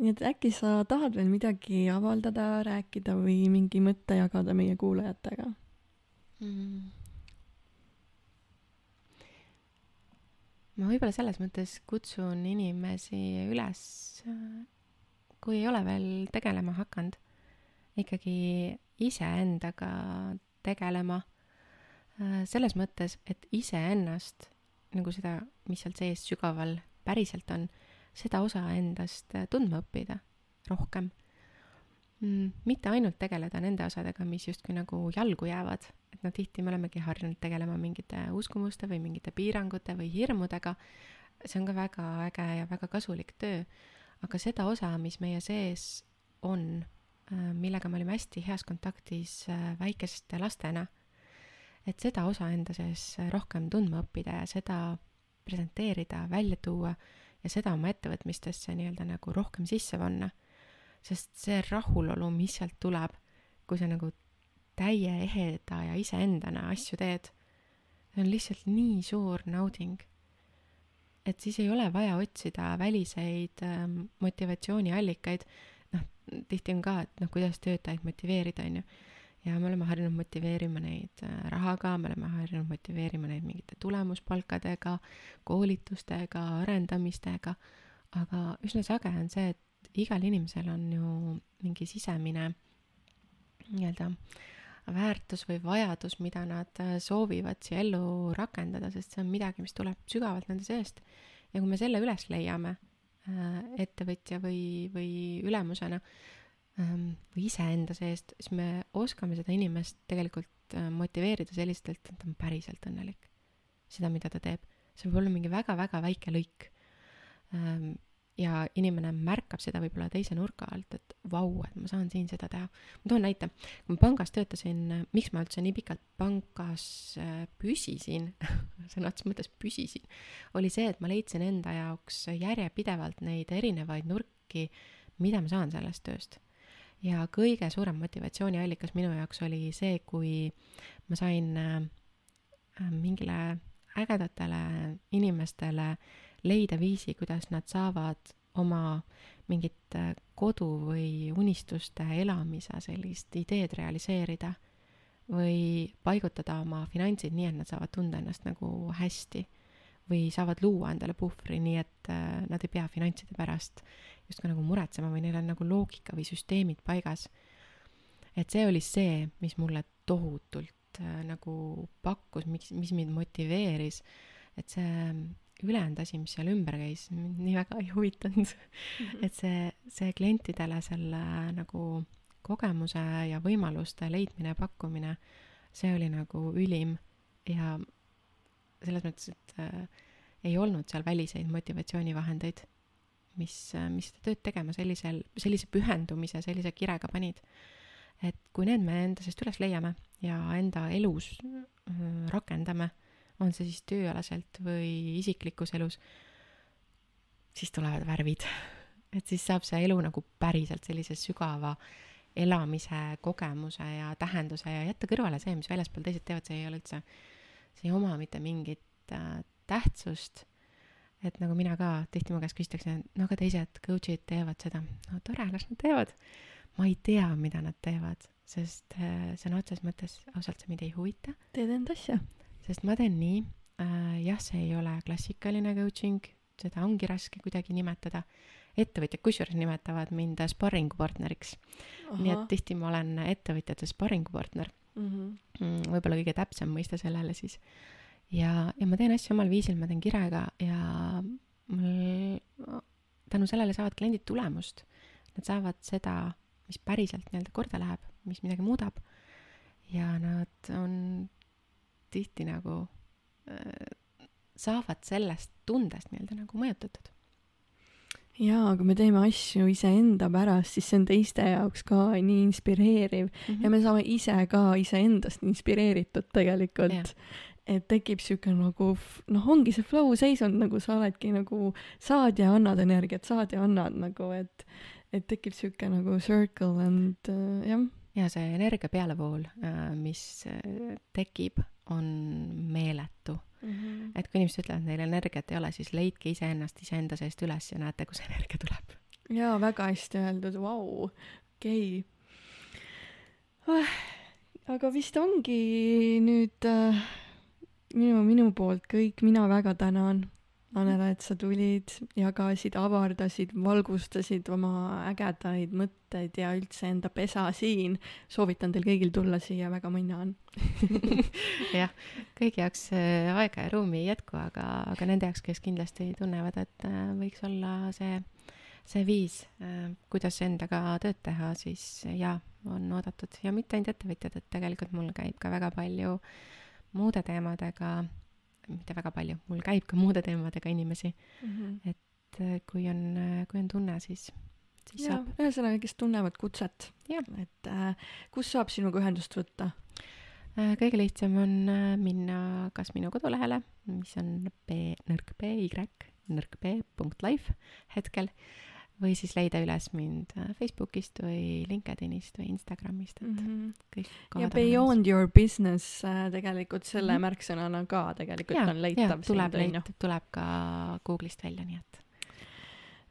nii et äkki sa tahad veel midagi avaldada, rääkida või mingi mõtte jagada meie kuulajatega mm.? Ma võib-olla selles mõttes kutsun inimesi üles, kui ei ole veel tegelema hakanud, ikkagi iseendaga tegelema. selles mõttes, et iseennast nagu seda, mis seal sees sügaval päriselt on, seda osa endast tundma õppida rohkem. Mitte ainult tegeleda nende osadega, mis justkui nagu jalgu jäävad, et noh, tihti me olemegi harjunud tegelema mingite uskumuste või mingite piirangute või hirmudega. see on ka väga äge ja väga kasulik töö. aga seda osa, mis meie sees on, äh, millega me olime hästi heas kontaktis äh, väikeste lastena et seda osa enda sees rohkem tundma õppida ja seda presenteerida, välja tuua ja seda oma ettevõtmistesse nii-öelda nagu rohkem sisse panna. Sest see rahulolu, mis sealt tuleb, kui sa nagu täie eheda ja iseendana asju teed, see on lihtsalt nii suur nauding. et siis ei ole vaja otsida väliseid ähm, motivatsiooniallikaid, noh, tihti on ka, et noh, kuidas töötajaid motiveerida, on ju. Ja me oleme harjunud motiveerima neid äh, rahaga, me oleme harjunud motiveerima neid mingite tulemuspalkadega, koolitustega, arendamistega, aga üsna sage on see, et igal inimesel on ju mingi sisemine nii-öelda väärtus või vajadus, mida nad äh, soovivad siia ellu rakendada, sest see on midagi, mis tuleb sügavalt nende seest. ja kui me selle üles leiame äh, ettevõtja või, või ülemusena, Ähm, või iseenda seest, siis me oskame seda inimest tegelikult äh, motiveerida sellistelt, et ta on päriselt õnnelik. seda, mida ta teeb. see võib olla mingi väga-väga väike lõik. Ja inimene märkab seda võib-olla teise nurga alt, et vau, et ma saan siin seda teha. ma toon näite, kui ma pangas töötasin, miks ma üldse nii pikalt pangas äh, püsisin [LAUGHS] sõna otseses mõttes püsisin, oli see, et ma leidsin enda jaoks järjepidevalt neid erinevaid nurki, mida ma saan sellest tööst ja kõige suurem motivatsiooniallikas minu jaoks oli see, kui ma sain äh, mingile ägedatele inimestele leida viisi, kuidas nad saavad oma mingit äh, kodu või unistuste elamise sellist ideed realiseerida. või paigutada oma finantsid nii, et nad saavad tunda ennast nagu hästi või saavad luua endale puhvri, nii et äh, nad ei pea finantside pärast justkui nagu muretsema või neil on nagu loogika või süsteemid paigas. et see oli see, mis mulle tohutult äh, nagu pakkus, miks, mis mind motiveeris, et see ülejäänud asi, mis seal ümber käis, mind nii väga ei huvitanud mm. -hmm. et see, see klientidele selle nagu kogemuse ja võimaluste leidmine ja pakkumine, see oli nagu ülim ja selles mõttes, et äh, ei olnud seal väliseid motivatsioonivahendeid, mis, äh, mis seda tööd tegema sellisel, sellise pühendumise, sellise kirega panid. et kui need me enda seest üles leiame ja enda elus äh, rakendame on see siis tööalaselt või isiklikus elus, siis tulevad värvid. [LAUGHS] et siis saab see elu nagu päriselt sellise sügava elamise kogemuse ja tähenduse ja jätta kõrvale see, mis väljaspool teised teevad, see ei ole üldse, see ei oma mitte mingit äh, tähtsust. et nagu mina ka tihti mu käest küsitakse, no aga teised coach'id teevad seda, no tore, las nad teevad. ma ei tea, mida nad teevad, sest äh, sõna otseses mõttes ausalt see mind ei huvita. teed enda asja sest ma teen nii äh,, jah, see ei ole klassikaline coaching, seda ongi raske kuidagi nimetada. ettevõtjad kusjuures nimetavad mind sparringupartneriks. nii et tihti ma olen ettevõtjate sparringupartner mhm. mm. -hmm. võib-olla kõige täpsem mõiste sellele siis. ja, ja ma teen asju omal viisil, ma teen kirega ja mul tänu sellele saavad kliendid tulemust. Nad saavad seda, mis päriselt nii-öelda korda läheb, mis midagi muudab. ja nad on tihti nagu äh, saavad sellest tundest nii-öelda nagu mõjutatud. jaa, kui me teeme asju iseenda pärast, siis see on teiste jaoks ka nii inspireeriv mm -hmm. ja me saame ise ka iseendast inspireeritud tegelikult et tekib sihuke nagu noh, ongi see flow seisund, nagu sa oledki nagu saad ja annad energiat, saad ja annad nagu, et et tekib sihuke nagu circle and uh, jah. Ja see energia pealevool, äh, mis tekib, on meeletu mm. -hmm. et kui inimesed ütlevad, et neil energiat ei ole, siis leidke iseennast iseenda seest üles ja näete, kus [LAUGHS] energia tuleb. jaa, väga hästi öeldud, vau, okei okay. ah,. aga vist ongi nüüd äh, minu, minu poolt kõik, mina väga tänan Annela, et sa tulid, jagasid, avardasid, valgustasid oma ägedaid mõtteid ja üldse enda pesa siin. soovitan teil kõigil tulla siia, väga mõnna on [LAUGHS] jah, kõigi jaoks äh, aega ja ruumi ei jätku, aga, aga nende jaoks, kes kindlasti tunnevad, et äh, võiks olla see, see viis, äh, kuidas endaga tööd teha, siis jaa, on oodatud ja mitte ainult ettevõtjad, et tegelikult mul käib ka väga palju muude teemadega mitte väga palju, mul käib ka muude teemadega inimesi mm. -hmm. et äh, kui on, äh, kui on tunne, siis, siis ja, saab. ühesõnaga, kes tunnevad kutset. et äh, kus saab sinuga ühendust võtta? Äh, kõige lihtsam on minna kas minu kodulehele, mis on b, nõrk b, y, nõrk b punkt life hetkel või siis leida üles mind äh, Facebookist või LinkedInist või Instagramist, et mm -hmm. kõik ja Beyond your business äh, tegelikult selle mm -hmm. märksõnana ka tegelikult ja, on leitav. tuleb, leitab, tuleb ka Google'ist välja, nii et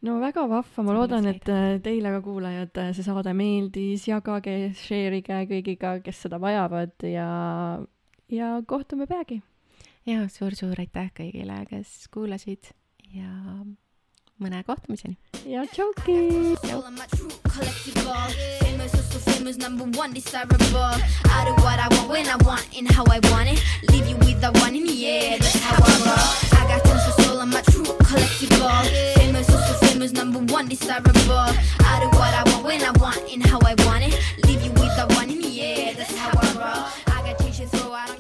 no väga vahva, ma loodan, et äh, teile ka kuulajad see saade meeldis, jagage, share ige kõigiga, kes seda vajavad ja, ja kohtume peagi. ja suur-suur aitäh kõigile, kes kuulasid ja mõne kohtumiseni. ja tšauki. Famous, so so famous, number one desirable. I do what I want when I want and how I want it. Leave you with the one in the air, that's how I roll. I got changes, so I don't.